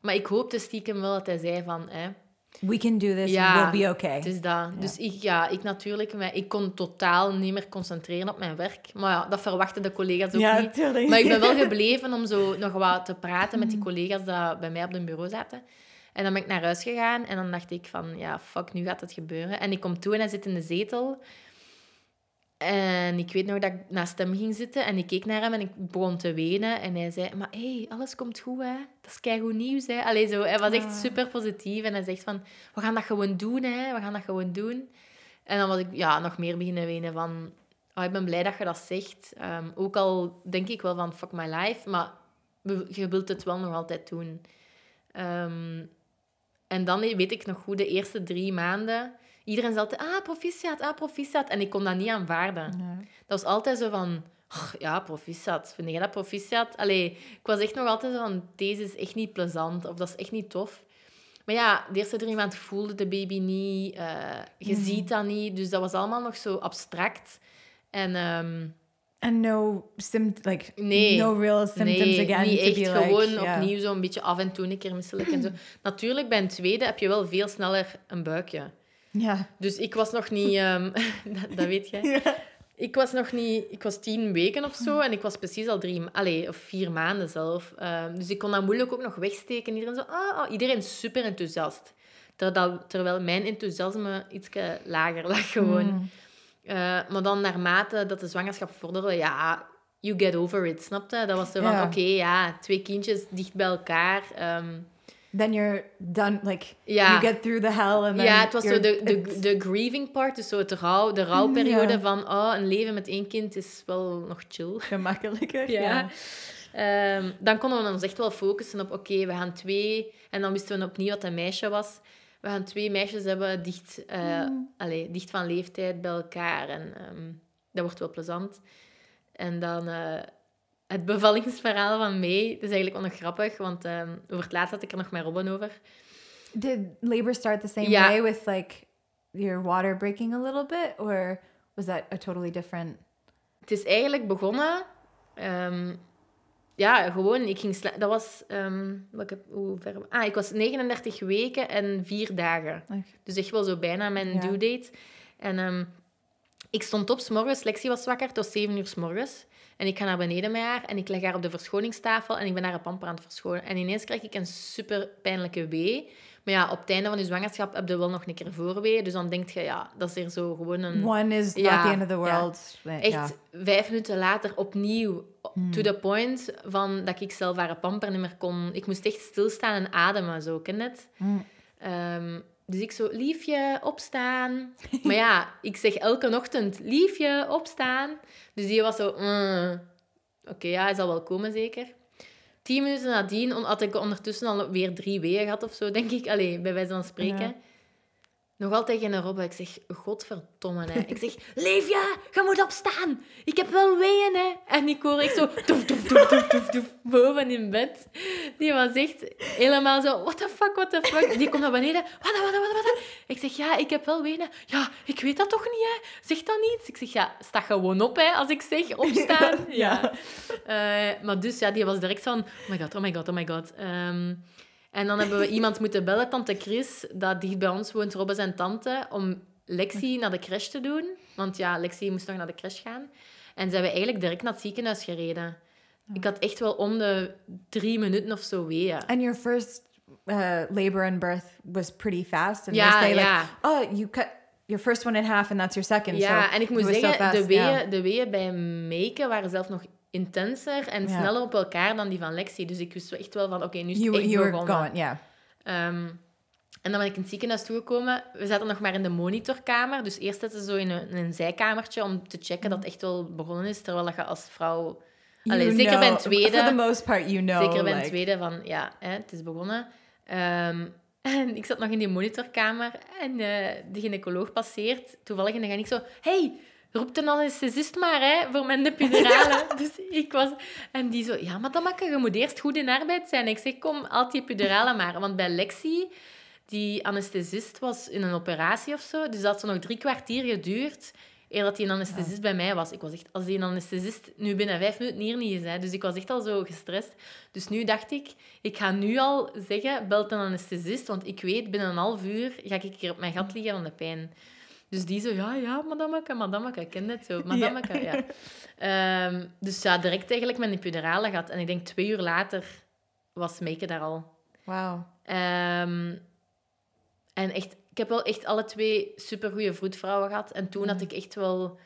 Maar ik hoopte stiekem wel dat hij zei van... Hè, We can do this Ja, we'll be okay. het is dat. Dus ik, ja, ik natuurlijk... Ik kon totaal niet meer concentreren op mijn werk. Maar ja, dat verwachten de collega's ook ja, niet. tuurlijk. Maar ik ben wel gebleven om zo nog wat te praten met die collega's die bij mij op het bureau zaten. En dan ben ik naar huis gegaan en dan dacht ik van, ja, fuck, nu gaat het gebeuren. En ik kom toe en hij zit in de zetel. En ik weet nog dat ik naast hem ging zitten en ik keek naar hem en ik begon te wenen. En hij zei, maar hé, hey, alles komt goed, hè. Dat is keigoed nieuws, hè. Allee, zo, hij was echt Ah. super positief en hij zegt van, we gaan dat gewoon doen, hè. We gaan dat gewoon doen. En dan was ik ja, nog meer beginnen wenen van... Oh, ik ben blij dat je dat zegt. Ehm, ook al denk ik wel van fuck my life, maar je wilt het wel nog altijd doen. Ehm, en dan weet ik nog goed, de eerste drie maanden... Iedereen zei altijd, ah, proficiat, ah, proficiat. En ik kon dat niet aanvaarden. Dat was altijd zo van... "Och, ja, proficiat. Vind jij dat proficiat? Allee, ik was echt nog altijd zo van... Deze is echt niet plezant. Of dat is echt niet tof. Maar ja, de eerste drie maanden voelde de baby niet. eh, je Mhm. ziet dat niet. Dus dat was allemaal nog zo abstract. En ehm, And no like Nee. no real symptoms nee, again niet to echt. be gewoon like yeah. opnieuw zo'n beetje af en toe een keer misselijk en zo. Natuurlijk, bij een tweede heb je wel veel sneller een buikje. Ja. Dus ik was nog niet... ehm, dat, dat weet jij. Ja. Ik was nog niet... Ik was tien weken of zo en ik was precies al drie... Allee, of vier maanden zelf. Ehm, dus ik kon dat moeilijk ook nog wegsteken. Iedereen zo... Ah, ah, iedereen is super enthousiast. Terwijl, terwijl mijn enthousiasme iets lager lag gewoon. Mm. Eh, maar dan naarmate dat de zwangerschap vorderde, ja, you get over it, snapte? Dat was zo van, Ja. oké, ja, twee kindjes dicht bij elkaar. ehm, Then you're done like Ja. you get through the hell and then ja, het was zo de, de, de grieving part, dus zo het rouw, de rouwperiode Ja. van, oh, een leven met één kind is wel nog chill. gemakkelijker. Ja. Ehm, dan konden we ons echt wel focussen op, oké, we gaan twee... En dan wisten we opnieuw wat een meisje was. We gaan twee meisjes hebben, dicht, allee, dicht van leeftijd bij elkaar. En ehm, dat wordt wel plezant. En dan eh, het bevallingsverhaal van May. Dat is eigenlijk wel nog grappig, want ehm, over het laatst had ik er nog met Robin over. Did labor start the same way with like your water breaking a little bit or was that a totally different Het is eigenlijk begonnen... ehm, ja, gewoon, ik ging Dat was... ehm, welke, hoe ver... Ah, ik was 39 weken en vier dagen. like Dus echt wel zo bijna mijn due date. En ik stond op, 's morgens, Lexi was wakker, was 7 uur 's morgens. En ik ga naar beneden met haar en ik leg haar op de verschoningstafel en ik ben haar een pamper aan het verschonen. En ineens krijg ik een super pijnlijke wee. Maar ja, op het einde van je zwangerschap heb je wel nog een keer voorwee. Dus dan denk je, ja, dat is er zo gewoon een... one is not Ja, the end of the ja. world. but Echt vijf minuten later opnieuw. Hmm. To the point van dat ik zelf haar pamper niet meer kon. Ik moest echt stilstaan en ademen, zo, ken het? Mm. Ehm, dus ik zo, liefje, opstaan. maar ja, ik zeg elke ochtend, liefje, opstaan. Dus die was zo, mm. oké, ja, hij zal wel komen zeker. Tien minuten nadien had ik ondertussen al weer drie weeën gehad of zo, denk ik. Allee, bij wijze van spreken. Ja. Nog altijd geen Robbe. Ik zeg, godverdomme, hè. Ik zeg, Leefja, je moet opstaan. Ik heb wel weeën, hè. En ik hoor echt zo, doef, doef, doef, doef, doef, doef, boven in bed. Die was echt helemaal zo, what the fuck, what the fuck. Die komt naar beneden, wat, wat, wat, wat. Ik zeg, ja, ik heb wel weeën. Ja, ik weet dat toch niet, hè. Zeg dat niet. Ik zeg, ja, sta gewoon op, hè, als ik zeg opstaan. Ja. Eh, maar dus, ja, die was direct van, oh my god, oh my god, oh my god. Ehm, en dan hebben we iemand moeten bellen, tante Chris, dat dicht bij ons woont, Robbe zijn tante, om Lexi naar de crash te doen. Want ja, Lexi moest nog naar de crash gaan. En zijn we eigenlijk direct naar het ziekenhuis gereden. Ik had echt wel om de drie minuten of zo weeën. And your first uh, labor and birth was pretty fast. And Ja, they say like, ja. oh, you cut your first one in half and that's your second. Ja, so en ik moet so zeggen, de, weeën, yeah. de weeën bij Meike waren zelf nog intenser en Ja. sneller op elkaar dan die van Lexi. Dus ik wist echt wel van, oké, nu is het echt begonnen. going, yeah. En dan ben ik in het ziekenhuis toegekomen. We zaten nog maar in de monitorkamer. Dus eerst zitten ze zo in een, in een zijkamertje om te checken dat het echt wel begonnen is. Terwijl dat je als vrouw... Allee, zeker bij een know- tweede... For the most part, you know. Zeker bij een tweede van, ja, hè, het is begonnen. Ehm, en ik zat nog in die monitorkamer en eh, de gynaecoloog passeert toevallig en dan ga ik zo... Hey, roep een anesthesist maar, hè, voor mijn epidurale. dus ik was... En die zo, ja, maar dat makkelijk, je moet eerst goed in arbeid zijn. Ik zeg, kom, altijd die epidurale maar. Want bij Lexi, die anesthesist was in een operatie of zo, dus dat had zo nog drie kwartier geduurd eer dat die anesthesist bij mij was. Ik was echt, als die anesthesist nu binnen vijf minuten hier niet is, hè, dus ik was echt al zo gestrest. Dus nu dacht ik, ik ga nu al zeggen, belt een anesthesist, want ik weet, binnen een half uur ga ik hier op mijn gat liggen van de pijn. Dus die zo, ja, ja, madameke, madameke, ik ken het zo, madameke, ja. Ehm, dus ja, direct eigenlijk mijn epidurale gehad. En ik denk twee uur later was Meike daar al. Wow. Ehm, en echt, ik heb wel echt alle twee supergoeie vroedvrouwen gehad. En toen had ik echt wel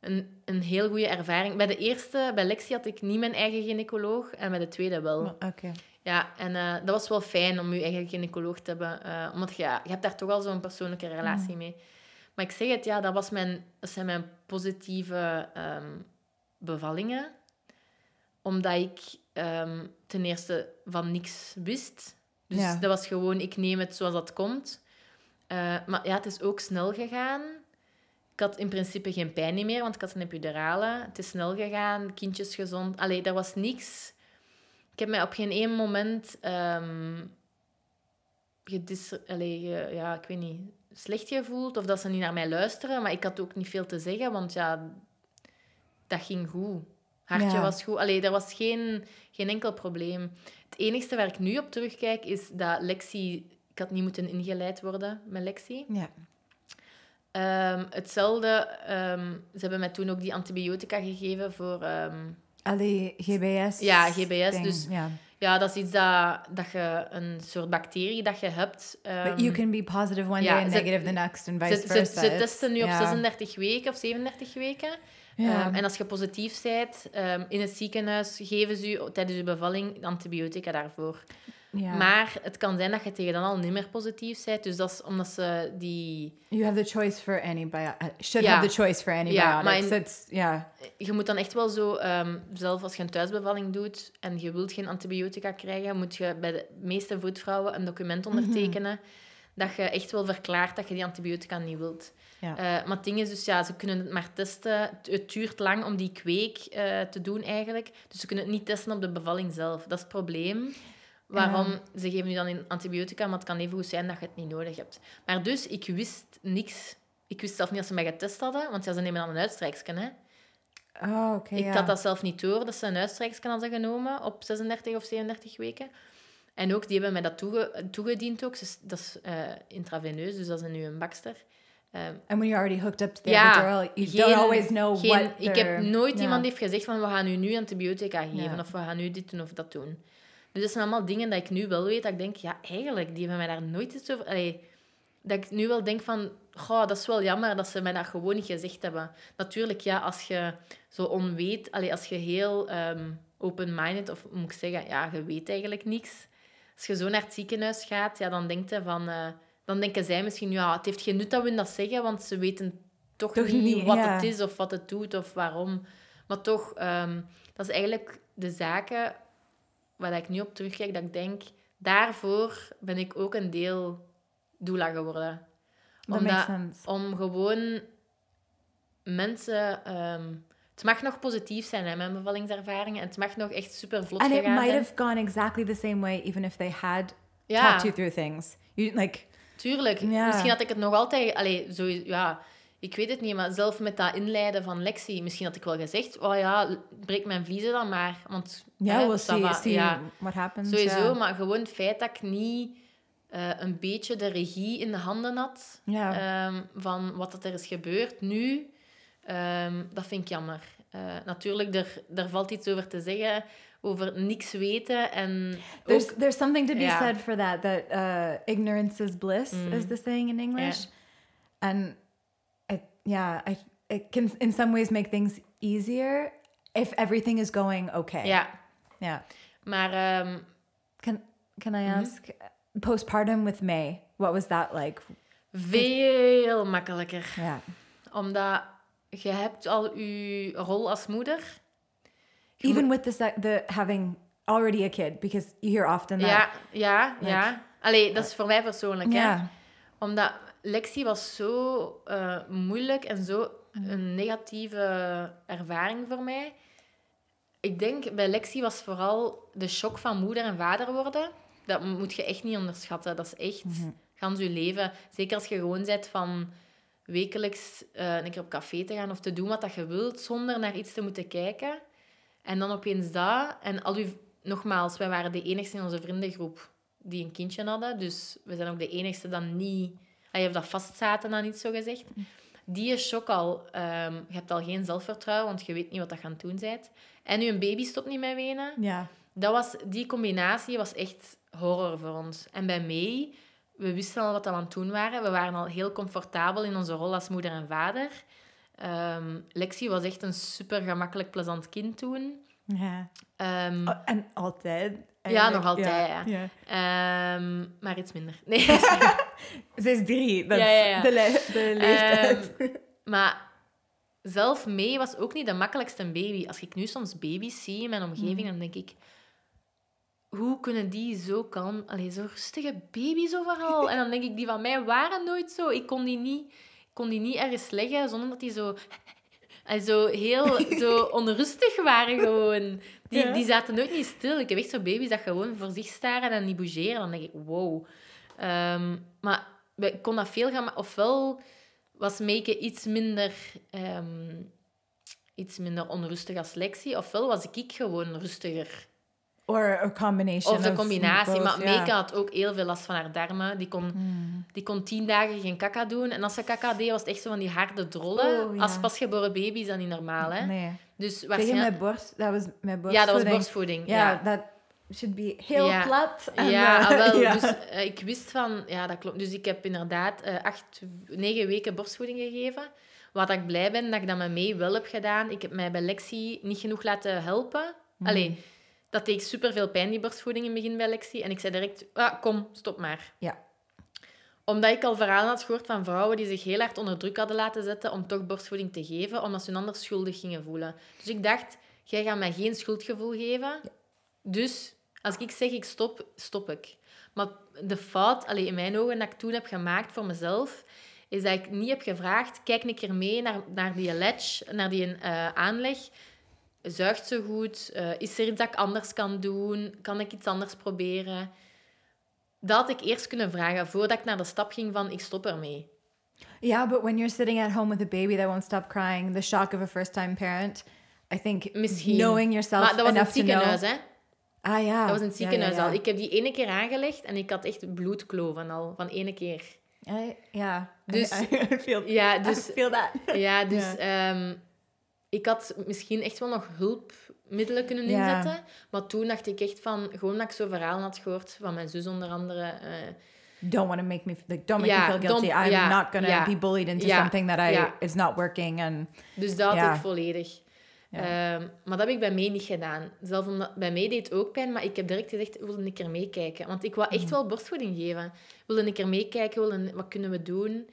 een, een heel goede ervaring. Bij de eerste, bij Lexi, had ik niet mijn eigen gynaecoloog. En bij de tweede wel. Oké. Ja, en eh, dat was wel fijn om je eigen gynaecoloog te hebben. eh, omdat je, ja, je hebt daar toch al zo'n persoonlijke relatie mee. Maar ik zeg het, ja, dat, was mijn, dat zijn mijn positieve ehm, bevallingen. Omdat ik ehm, ten eerste van niks wist. Dus Ja. dat was gewoon, ik neem het zoals dat komt. Eh, maar ja, het is ook snel gegaan. Ik had in principe geen pijn meer, want ik had een epidurale. Het is snel gegaan, kindjes gezond. Allee, er was niks. Ik heb mij op geen één moment ehm gedis- allee, ja, ik weet niet, slecht gevoeld of dat ze niet naar mij luisteren. Maar ik had ook niet veel te zeggen, want ja, dat ging goed. Hartje Ja. was goed. Allee, er was geen, geen enkel probleem. Het enige waar ik nu op terugkijk is dat Lexi... Ik had niet moeten ingeleid worden met Lexi. Ja. Ehm, hetzelfde, ehm, ze hebben mij toen ook die antibiotica gegeven voor... ehm, Allee, GBS. Ja, GBS, ding, dus- Ja. Ja, dat is iets dat, dat je... Een soort bacterie dat je hebt. But ehm, you can be positive one ja, day and ze- negative the next and vice ze, versa. ze testen nu op ja. 36 weken of 37 weken. Ehm, en als je positief bent, ehm, in het ziekenhuis geven ze je tijdens je bevalling antibiotica daarvoor. Ja. Maar het kan zijn dat je tegen dan al niet meer positief bent. Dus dat is omdat ze die... You have the choice for antibiotics. Should Ja. have the choice for antibiotics. maar in- ja. Je moet dan echt wel zo, ehm, zelf als je een thuisbevalling doet en je wilt geen antibiotica krijgen, moet je bij de meeste voetvrouwen een document Mhm. ondertekenen dat je echt wel verklaart dat je die antibiotica niet wilt. Ja. Eh, maar het ding is dus, ja, ze kunnen het maar testen. Het- Het duurt lang om die kweek eh, te doen eigenlijk. Dus ze kunnen het niet testen op de bevalling zelf. Dat is het probleem. Waarom Ja. ze geven nu dan een antibiotica, maar het kan even goed zijn dat je het niet nodig hebt. Maar dus, ik wist niks. Ik wist zelf niet dat ze mij getest hadden, want ja, ze nemen dan een uitstrijksken, hè. Oh, oké. Ik ja. had dat zelf niet door, dat ze een uitstrijksken hadden genomen op 36 of 37 weken. En ook, die hebben mij dat toege- toegediend ook. Dat is eh, intraveneus, dus dat is nu een bakster. Ehm, And when you're already hooked up to the Ja, epidural, you geen- don't always know geen- what Ik heb nooit iemand die heeft gezegd van, we gaan u nu antibiotica geven, of we gaan nu dit doen of dat doen. Dus dat zijn allemaal dingen dat ik nu wel weet, dat ik denk, ja, eigenlijk, die hebben mij daar nooit iets over... Allee, dat ik nu wel denk van, goh, dat is wel jammer dat ze mij dat gewoon niet gezegd hebben. Natuurlijk, ja, als je zo onweet, allee, als je heel ehm, open-minded, of moet ik zeggen, ja, je weet eigenlijk niks. Als je zo naar het ziekenhuis gaat, ja, dan, denkt je van, eh, dan denken zij misschien, ja, het heeft geen nut dat we dat zeggen, want ze weten toch, Toch niet, niet, wat ja. het is of wat het doet of waarom. Maar toch, ehm, dat is eigenlijk de zaken waar ik nu op terugkijk, dat ik denk, daarvoor ben ik ook een deel doula geworden. Omdat- om gewoon mensen... ehm, het mag nog positief zijn, hè, mijn bevallingservaringen. En het mag nog echt super vlot And it might zijn. have gone exactly the same way, even if they had Ja, talked you through things. You like, tuurlijk. Misschien had ik het nog altijd... Allee, zo, ja, ik weet het niet, maar zelf met dat inleiden van Lexi, misschien had ik wel gezegd, oh ja, breek mijn vliezen dan maar. Want, ça see, va, see ja. what happens. Sowieso, maar gewoon het feit dat ik niet eh, een beetje de regie in de handen had Ja. ehm, van wat dat er is gebeurd nu, ehm, dat vind ik jammer. Eh, natuurlijk, er, er valt iets over te zeggen over niks weten. En There's ook- there's something to be Ja. said for that. That uh, ignorance is bliss Mm. is the saying in English, and it, yeah, I it can in some ways make things easier if everything is going okay. ja, yeah. maar ehm, Can can I Mm-hmm. ask postpartum with May? What was that like? veel makkelijker. Yeah. Omdat je hebt al je rol als moeder. Je Even with the the having already a kid, because you hear often that. Ja, ja, Like- ja. Allee, dat is voor mij persoonlijk, hè. Yeah. Omdat Lexi was zo eh, moeilijk en zo een negatieve ervaring voor mij. Ik denk, bij Lexi was vooral de shock van moeder en vader worden. Dat moet je echt niet onderschatten. Dat is echt gans je leven. Zeker als je gewoon bent van wekelijks eh, een keer op café te gaan of te doen wat dat je wilt, zonder naar iets te moeten kijken. En dan opeens dat. En al uw... Nogmaals, wij waren de enigste in onze vriendengroep die een kindje hadden. Dus we zijn ook de enigste dan niet... Je hebt dat vastzaten dan niet zo gezegd. Die is shock al. ehm, je hebt al geen zelfvertrouwen, want je weet niet wat dat gaan doen bent. En je baby stopt niet met wenen. Yeah. Dat was, die combinatie was echt horror voor ons. En bij mij, we wisten al wat we aan het doen waren. We waren al heel comfortabel in onze rol als moeder en vader. Ehm, Lexi was echt een super gemakkelijk, plezant kind toen. Yeah. Ehm, Oh, and altijd. Ja, nog altijd, Ja. ja. ja. maar iets minder. Nee. Ze is drie. Dat Ja, ja, ja. is de, le- de leeftijd. Ehm, maar zelf mee was ook niet de makkelijkste baby. Als ik nu soms baby's zie in mijn omgeving, Mm. dan denk ik... Hoe kunnen die zo kalm... Allee, zo rustige baby's overal. En dan denk ik, die van mij waren nooit zo. Ik kon die niet, kon die niet ergens leggen zonder dat die zo... En zo heel zo onrustig waren gewoon. Die, Ja. die zaten nooit niet stil. Ik heb echt zo baby's dat gewoon voor zich staren en niet bougeren. Dan denk ik, wow. Ehm, maar ik kon dat veel gaan... Ofwel was Meike iets minder... ehm, iets minder onrustig als Lexi. Ofwel was ik gewoon rustiger. Or a combination Of de combinatie. both, maar yeah. Meike had ook heel veel last van haar darmen. Die kon, die kon tien dagen geen kaka doen. En als ze kaka deed, was het echt zo van die harde drollen. Oh, ja. Als pasgeboren baby is dat niet normaal, hè? Nee. Dus Tegen waarschijnlijk... mijn borst, dat was mijn borst. Ja, dat was borstvoeding. Ja, Ja, dat should be heel Ja. plat. en, ja, eh, ah, wel. ja. Dus eh, ik wist van... Ja, dat klopt. Dus ik heb inderdaad eh, acht, negen weken borstvoeding gegeven. Wat ik blij ben, dat ik dat met mee wel heb gedaan. Ik heb mij bij Lexi niet genoeg laten helpen. Mm. Allee, dat deed super veel pijn, die borstvoeding in het begin bij Lexi. En ik zei direct, ah, kom, stop maar. Ja. Omdat ik al verhalen had gehoord van vrouwen die zich heel hard onder druk hadden laten zetten om toch borstvoeding te geven, omdat ze hun anders schuldig gingen voelen. Dus ik dacht, jij gaat mij geen schuldgevoel geven. Dus als ik zeg ik stop, stop ik. Maar de fout, allee, in mijn ogen, dat ik toen heb gemaakt voor mezelf, is dat ik niet heb gevraagd, kijk een keer mee naar, naar die ledge, naar die eh, aanleg. Zuigt ze goed? Eh, is er iets dat ik anders kan doen? Kan ik iets anders proberen? Dat had ik eerst kunnen vragen, voordat ik naar de stap ging van ik stop ermee. Yeah, but when you're sitting at home with a baby that won't stop crying, the shock of a first-time parent, I think Misschien. knowing yourself Maar dat was enough het to know. ziekenhuis, hè? Ah ja. Dat was in het Ja, ja, ziekenhuis ja. al. Ik heb die ene keer aangelegd en ik had echt bloedkloven al, van ene keer. Ja. Dus- Ja, dus, that. ja, dus ehm, ik had misschien echt wel nog hulpmiddelen kunnen inzetten. Maar toen dacht ik echt van, gewoon dat ik zo verhalen had gehoord van mijn zus onder andere. eh, Don't want to make me like don't make me feel guilty. I'm not gonna ja, be bullied into something that I is not working and dus dat had ik volledig. Ja. Ehm, maar dat heb ik bij mij niet gedaan. Zelf omdat bij mij deed het ook pijn, maar ik heb direct gezegd, wilde een keer meekijken. Want ik wou echt wel borstvoeding geven. Wilde een keer meekijken, wilde, wat kunnen we doen?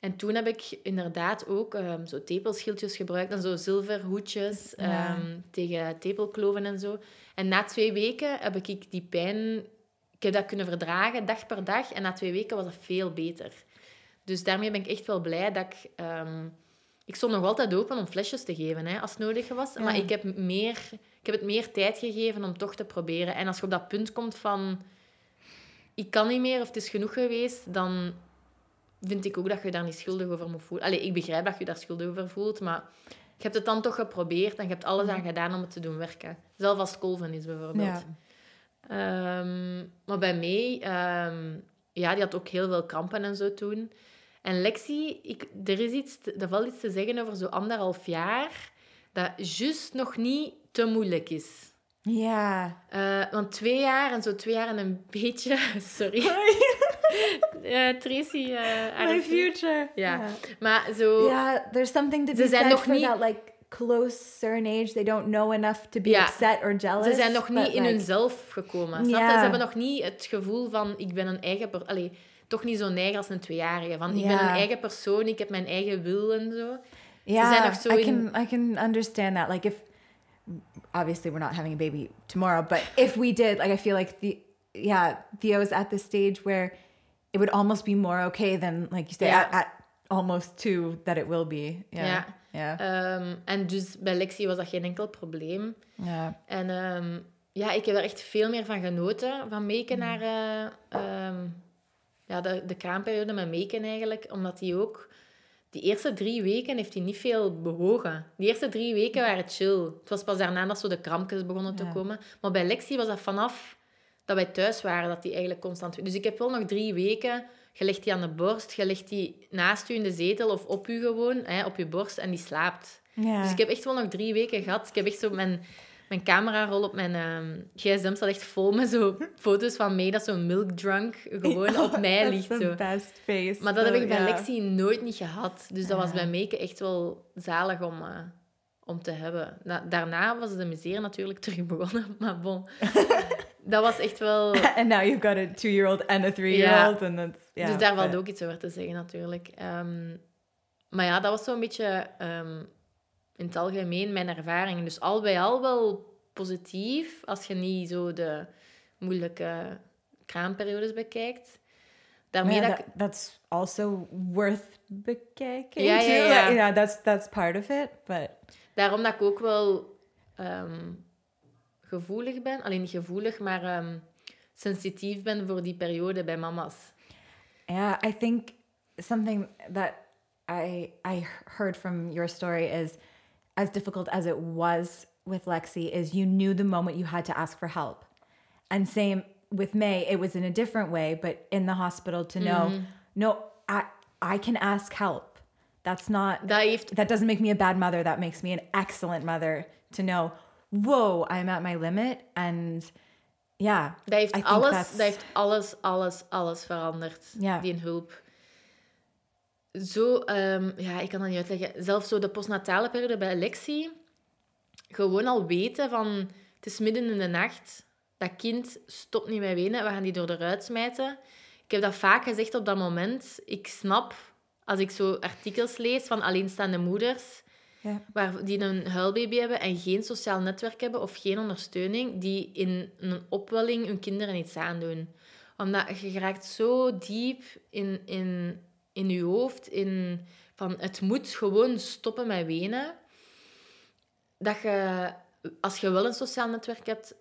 En toen heb ik inderdaad ook ehm, zo tepelschildjes gebruikt en zo zilverhoedjes Ja. ehm, tegen tepelkloven en zo. En na twee weken heb ik die pijn... Ik heb dat kunnen verdragen, dag per dag. En na twee weken was dat veel beter. Dus daarmee ben ik echt wel blij dat ik... ik stond nog altijd open om flesjes te geven, hè, als het nodig was. Maar ik heb, meer, ik heb het meer tijd gegeven om toch te proberen. En als je op dat punt komt van... Ik kan niet meer of het is genoeg geweest, dan vind ik ook dat je daar niet schuldig over moet voelen. Allee, ik begrijp dat je daar schuldig over voelt, maar je hebt het dan toch geprobeerd en je hebt alles aan gedaan om het te doen werken. Zelfs als kolven is, bijvoorbeeld. ja. Ehm, maar bij mij, ehm, ja, die had ook heel veel krampen en zo toen. En Lexi, ik, er is iets, er valt iets te zeggen over zo anderhalf jaar, dat juist nog niet te moeilijk is. Yeah. Eh, want twee jaar en zo twee jaar en een beetje... Sorry. Eh, Tracy... eh, My future. Ja. Maar zo... Yeah, there's something to be said nog for niet- that like closer in age. They don't know enough to be Ja. upset or jealous. Ze zijn nog niet in like, hunzelf gekomen. Snap? Ja. Ze hebben nog niet het gevoel van ik ben een eigen... Allee, toch niet zo neig als een tweejarige. Van ik ben Ja. een eigen persoon, ik heb mijn eigen wil en zo. Yeah, nog zo I can I can understand that. Like if obviously we're not having a baby tomorrow, but if we did, like I feel like the yeah, Theo's at the stage where it would almost be more okay than like you say Ja. at, at almost two that it will be. Yeah. Ja. Yeah. Ehm, en dus bij Lexi was dat geen enkel probleem. yeah. En ehm, ja, ik heb er echt veel meer van genoten, van Meken naar eh, ehm, ja, de, de kraamperiode met Meken eigenlijk. Omdat hij ook... Die eerste drie weken heeft hij niet veel bewogen. Die eerste drie weken waren chill. Het was pas daarna dat zo de krampjes begonnen te komen. Maar bij Lexi was dat vanaf dat wij thuis waren, dat hij eigenlijk constant... Dus ik heb wel nog drie weken... Je legt die aan de borst, je legt die naast u in de zetel of op u gewoon, hè, op je borst, en die slaapt. Dus ik heb echt wel nog drie weken gehad. Ik heb echt zo mijn, mijn camerarol op mijn ehm, gsm staat echt vol met zo foto's van mij dat zo'n milk drunk gewoon op mij ligt. the Zo. best face. Maar dat heb ik bij yeah. Lexi nooit niet gehad. Dus dat was bij Meke echt wel zalig om, eh, om te hebben. Na- daarna was de misère natuurlijk terug begonnen. Maar bon, dat was echt wel... And now you've got a two-year-old and a three-year-old, and that's yeah. dus daar valt but- ook iets over te zeggen natuurlijk. Ehm, maar ja, dat was zo'n beetje ehm, in het algemeen mijn ervaring. Dus al bij al wel positief, als je niet zo de moeilijke kraamperiodes bekijkt. Daarmee Yeah, dat that, that's also worth bekijken. Ja, ja, ja. Like, yeah, that's that's part of it. But Daarom dat ik ook wel ehm, gevoelig ben. Alleen niet gevoelig, maar ehm, sensitief ben voor die periode bij mama's. yeah, I think something that I I heard from your story is as difficult as it was with Lexi is you knew the moment you had to ask for help. And same with May, it was in a different way, but in the hospital to know, mm-hmm. no, I I can ask help. That's not heeft that doesn't make me a bad mother. That makes me an excellent mother to know, whoa, I'm at my limit. And yeah, Dat heeft, alles, dat heeft alles, alles, alles veranderd. Ja. Die hulp. Zo, ehm, ja, ik kan dat niet uitleggen. Zelfs zo de postnatale periode bij Lexi. Gewoon al weten van, het is midden in de nacht. Dat kind stopt niet met wenen. We gaan die door de ruit smijten. Ik heb dat vaak gezegd op dat moment. Ik snap, als ik zo artikels lees van alleenstaande moeders ja, waar, die een huilbaby hebben en geen sociaal netwerk hebben of geen ondersteuning, die in een opwelling hun kinderen iets aandoen. Omdat je geraakt zo diep in, in, in je hoofd, in, van het moet gewoon stoppen met wenen, dat je, als je wel een sociaal netwerk hebt,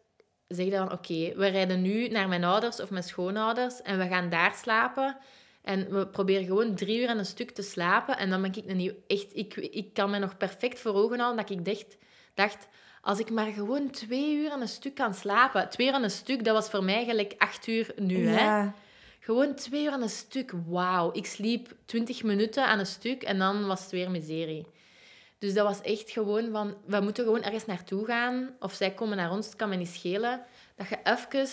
zeg dan, oké, we rijden nu naar mijn ouders of mijn schoonouders en we gaan daar slapen. En we proberen gewoon drie uur aan een stuk te slapen. En dan ben ik nieuw... Echt, ik, ik kan me nog perfect voor ogen houden dat ik dacht, dacht... Als ik maar gewoon twee uur aan een stuk kan slapen. Twee uur aan een stuk, dat was voor mij gelijk acht uur nu, hè. Gewoon twee uur aan een stuk. Wauw. Ik sliep twintig minuten aan een stuk en dan was het weer miserie. Dus dat was echt gewoon van... We moeten gewoon ergens naartoe gaan. Of zij komen naar ons, het kan me niet schelen. Dat je even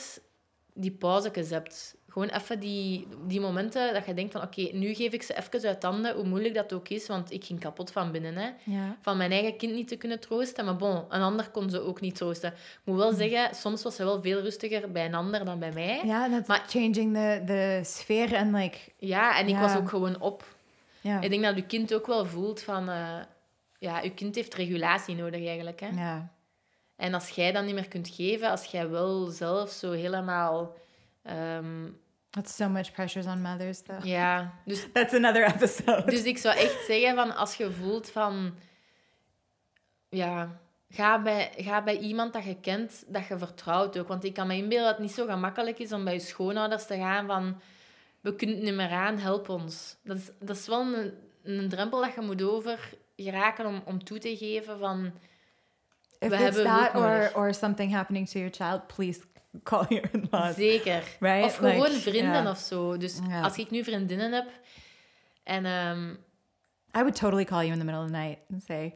die pauzekes hebt. Gewoon even die, die momenten dat je denkt van... Oké, nu geef ik ze even uit handen, hoe moeilijk dat ook is. Want ik ging kapot van binnen, hè. Van mijn eigen kind niet te kunnen troosten. Maar bon, een ander kon ze ook niet troosten. Ik moet wel zeggen, soms was ze wel veel rustiger bij een ander dan bij mij. That's Maar- changing the the sphere and like Ja, en ik Ja. was ook gewoon op. yeah, Ik denk dat je kind ook wel voelt van... eh, ja, je kind heeft regulatie nodig eigenlijk. Hè? yeah, En als jij dat niet meer kunt geven, als jij wel zelf zo helemaal... ehm, that's so much pressures on mothers though. ja, dus, That's another episode. dus ik zou echt zeggen van als je voelt van... Ja, ga bij, ga bij iemand dat je kent, dat je vertrouwt ook. Want ik kan me inbeelden dat het niet zo gemakkelijk is om bij je schoonouders te gaan van... We kunnen het niet meer aan, help ons. Dat is, dat is wel een, een drempel dat je moet over geraken om, om toe te geven van... if we it's hebben that or nodig. or something happening to your child, please call your in-laws. Zeker. Right? Of gewoon Like, vrienden of zo. Dus als ik nu vriendinnen heb en... ehm, I would totally call you in the middle of the night and say,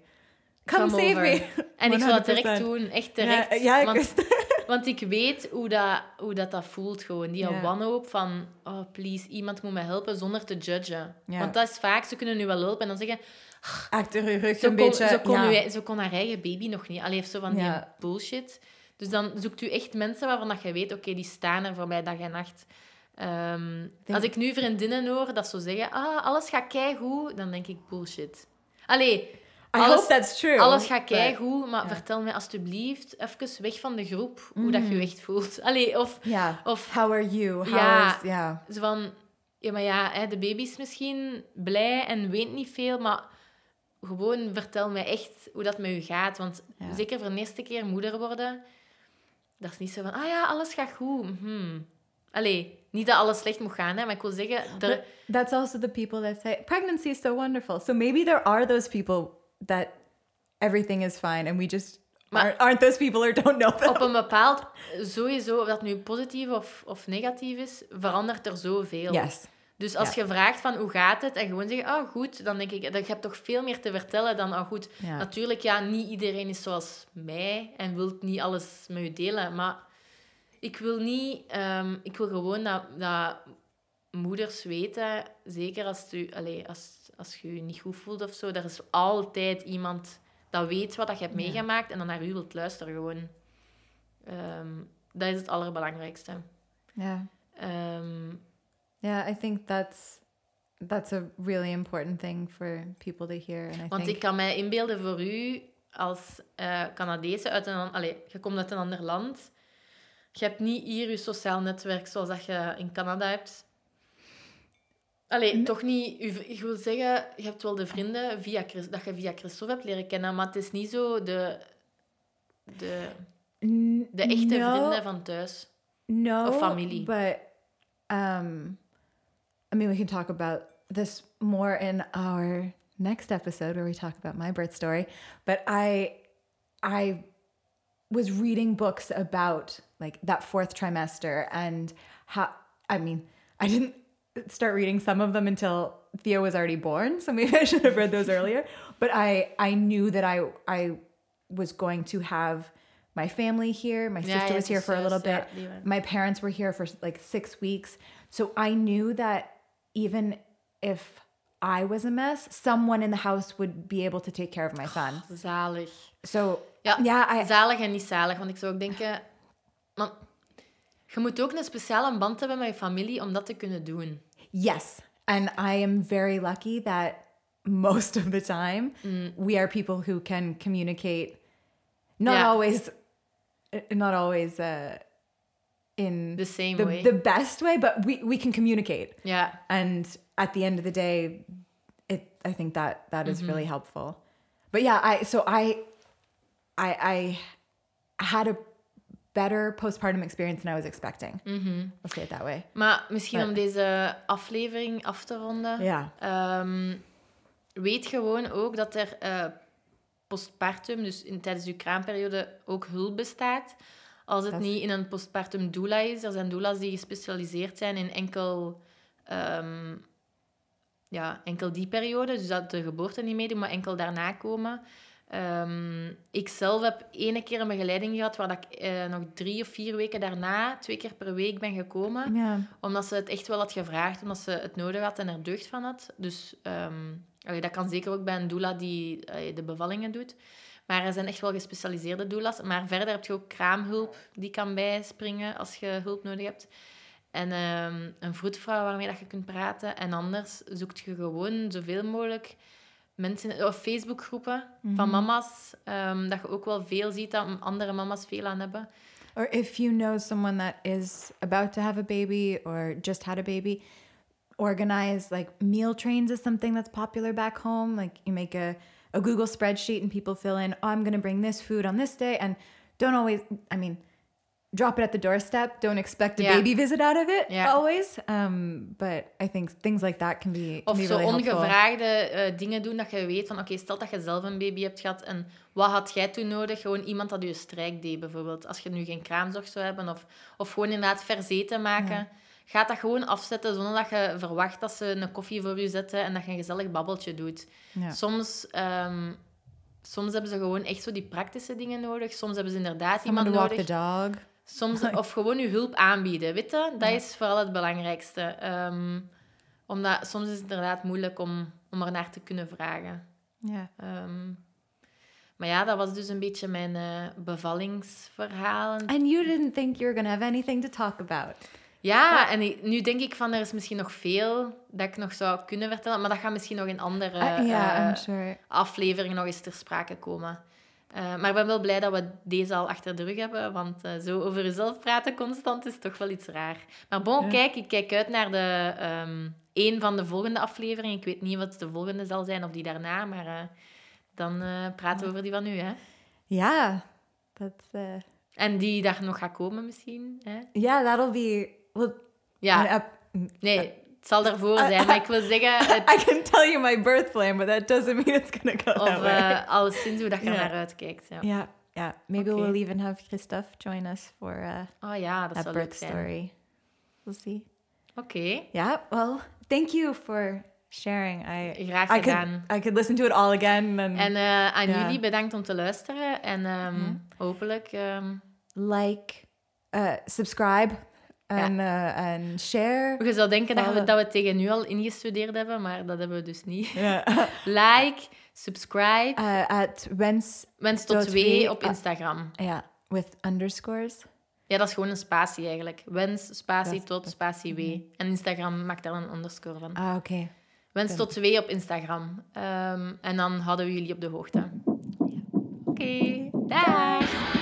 Come, save over. me. En ik zou het direct 100%. doen, echt direct. ja, want, want ik weet hoe dat, hoe dat, dat voelt gewoon. Die Ja. wanhoop van, oh please, iemand moet me helpen zonder te judgen. Want dat is vaak, ze kunnen nu wel helpen en dan zeggen, Achter je rug een kon, beetje. zo, kon ja. kon haar eigen baby nog niet. Allee, heeft zo van die bullshit. Dus dan zoekt u echt mensen waarvan dat je weet, oké, die staan er voor mij dag en nacht. Ehm, Als ik nu vriendinnen hoor dat zo zeggen, ah, alles gaat keigoed, dan denk ik bullshit. Allee, I alles- hope that's true. alles gaat keigoed, maar ja. vertel mij alsjeblieft even weg van de groep hoe dat Mm. je je echt voelt. Allee, of, of How are you? How Ja. is... Ja. zo van, ja, maar ja, de baby is misschien blij en weet niet veel, maar gewoon vertel mij echt hoe dat met u gaat. Want Ja. zeker voor de eerste keer moeder worden, dat is niet zo van, ah ja, alles gaat goed. Mhm. Allee, niet dat alles slecht moet gaan, hè, maar ik wil zeggen, er, But that's also the people that say pregnancy is so wonderful. So maybe there are those people that everything is fine and we just Maar- aren't, aren't those people or don't know them. op een bepaald, sowieso, of dat nu positief of, of negatief is, verandert er zoveel. Yes. Dus als Ja. je vraagt van hoe gaat het en gewoon zeggen, oh goed, dan denk ik, dat je hebt toch veel meer te vertellen dan, oh goed, Ja. Natuurlijk, ja, niet iedereen is zoals mij en wil niet alles met je delen. Maar ik wil niet... ehm, ik wil gewoon dat, dat moeders weten, zeker als, u, allee, als, als je je niet goed voelt of zo, er is altijd iemand dat weet wat dat je hebt Ja. meegemaakt en dan naar u wilt luisteren gewoon. Ehm, dat is het allerbelangrijkste. Yeah. Ehm, Yeah, I think that's that's a really important thing for people to hear. And I Want think ik kan mij inbeelden voor u als eh Canadese uit een... Allee, je komt uit een ander land. Je hebt niet hier je sociaal netwerk zoals dat je in Canada hebt. Allee, Nee. toch niet... Ik wil zeggen, je hebt wel de vrienden via, Chris- dat je via Christophe hebt leren kennen, maar het is niet zo de, de, de echte no, vrienden van thuis. no of familie. But um, I mean, we can talk about this more in our next episode where we talk about my birth story. But I, I was reading books about like that fourth trimester and how. I mean, I didn't start reading some of them until Theo was already born, so maybe I should have read those earlier. But I, I knew that I, I was going to have my family here. My Ja, sister was here for a little bit my parents were here for like six weeks. So I knew that even if I was a mess, someone in the house would be able to take care of my son. Zalig. So Ja, yeah, I zalig en niet zalig. Want ik zou ook denken... Man, je moet ook een speciale band hebben met je familie om dat te kunnen doen. yes, and I am very lucky that most of the time Mm. we are people who can communicate. Not Yeah. always, uh, not always uh, in The same the, way. the best way, but we we can communicate. Ja, and at the end of the day it i think that that is Mm-hmm. really helpful but yeah i so i i i had a better postpartum experience than i was expecting Mm-hmm. let's say it that way maar misschien om deze aflevering af te ronden. ja Ehm, weet gewoon ook dat er eh, postpartum, dus in, tijdens je kraamperiode, ook hulp bestaat. Als het niet in een postpartum doula is. Er zijn doula's die gespecialiseerd zijn in enkel, ehm, ja, enkel die periode. Dus dat de geboorte niet meedoen, maar enkel daarna komen. Ehm, ik zelf heb ene keer een begeleiding gehad waar dat ik eh, nog drie of vier weken daarna, twee keer per week ben gekomen ja omdat ze het echt wel had gevraagd, omdat ze het nodig had en er deugd van had. Dus ehm, allee, dat kan zeker ook bij een doula die allee, de bevallingen doet. Maar er zijn echt wel gespecialiseerde doula's. Maar verder heb je ook kraamhulp die kan bijspringen als je hulp nodig hebt. En ehm, een vroedvrouw waarmee dat je kunt praten. En anders zoekt je gewoon zoveel mogelijk mensen, of Facebookgroepen van mama's. ehm, dat je ook wel veel ziet dat andere mama's veel aan hebben. or if you know someone that is about to have a baby or just had a baby organize like meal trains is something that's popular back home like you make a, a google spreadsheet and people fill in oh i'm going to bring this food on this day and don't always i mean drop it at the doorstep don't expect a Yeah. baby visit out of it Yeah. always um, but i think things like that can be, can Of be zo really ongevraagde eh, dingen doen dat je weet van, oké, stel dat je zelf een baby hebt gehad en wat had jij toen nodig? Gewoon iemand dat je strijk deed, bijvoorbeeld. Als je nu geen kraamzorg zou hebben of, of gewoon inderdaad verzeten maken. Ja. Ga dat gewoon afzetten zonder dat je verwacht dat ze een koffie voor je zetten en dat je een gezellig babbeltje doet. Ja. Soms, ehm, soms hebben ze gewoon echt zo die praktische dingen nodig. Soms hebben ze inderdaad iemand walk the nodig. dog. Soms, of gewoon je hulp aanbieden, weet je? Dat Ja. is vooral het belangrijkste. Ehm, omdat soms is het inderdaad moeilijk om, om er naar te kunnen vragen. Ja. Ehm, maar ja, dat was dus een beetje mijn eh, bevallingsverhaal. And you didn't think you were going to have anything to talk about. Ja, en ik- nu denk ik van, er is misschien nog veel dat ik nog zou kunnen vertellen, maar dat gaat misschien nog in andere Uh, yeah, I'm sure. afleveringen nog eens ter sprake komen. Eh, maar ik ben wel blij dat we deze al achter de rug hebben, want eh, zo over jezelf praten constant is toch wel iets raar. Maar bon, Ja. kijk, ik kijk uit naar de, ehm een van de volgende afleveringen. Ik weet niet wat de volgende zal zijn of die daarna, maar dan praten we over die van nu, hè. That's, uh, En die daar nog gaat komen misschien, hè. yeah, that'll be, well, Ja, I, I- nee, het zal daarvoor zijn, maar ik wil zeggen... Het, I can tell you my birth plan, but that doesn't mean it's to go of that way. eh alleszins hoe dat je Ja. naar uitkijkt, ja. yeah, yeah. Maybe Okay. we'll even have Christophe join us for uh, Oh ja, dat zou birth story. We'll see. Oké, Yeah, well, thank you for sharing. I graag I gedaan. could, I could listen to it all again and, En eh, aan Ja. jullie bedankt om te luisteren. En ehm, Mhm. hopelijk... ehm, like, uh, subscribe, uh, and share. je zou denken dat we, dat we het tegen nu al ingestudeerd hebben, maar dat hebben we dus niet. Yeah. Like, subscribe. uh, Wens, Wens tot twee op. Instagram. yeah, with underscores. Ja, dat is gewoon een spatie eigenlijk. Wens, spatie Dat- tot, spatie w. En Instagram maakt daar een underscore van. Ah, okay. Wens tot twee op Instagram. Ehm, en dan houden we jullie op de hoogte. Oké, dag!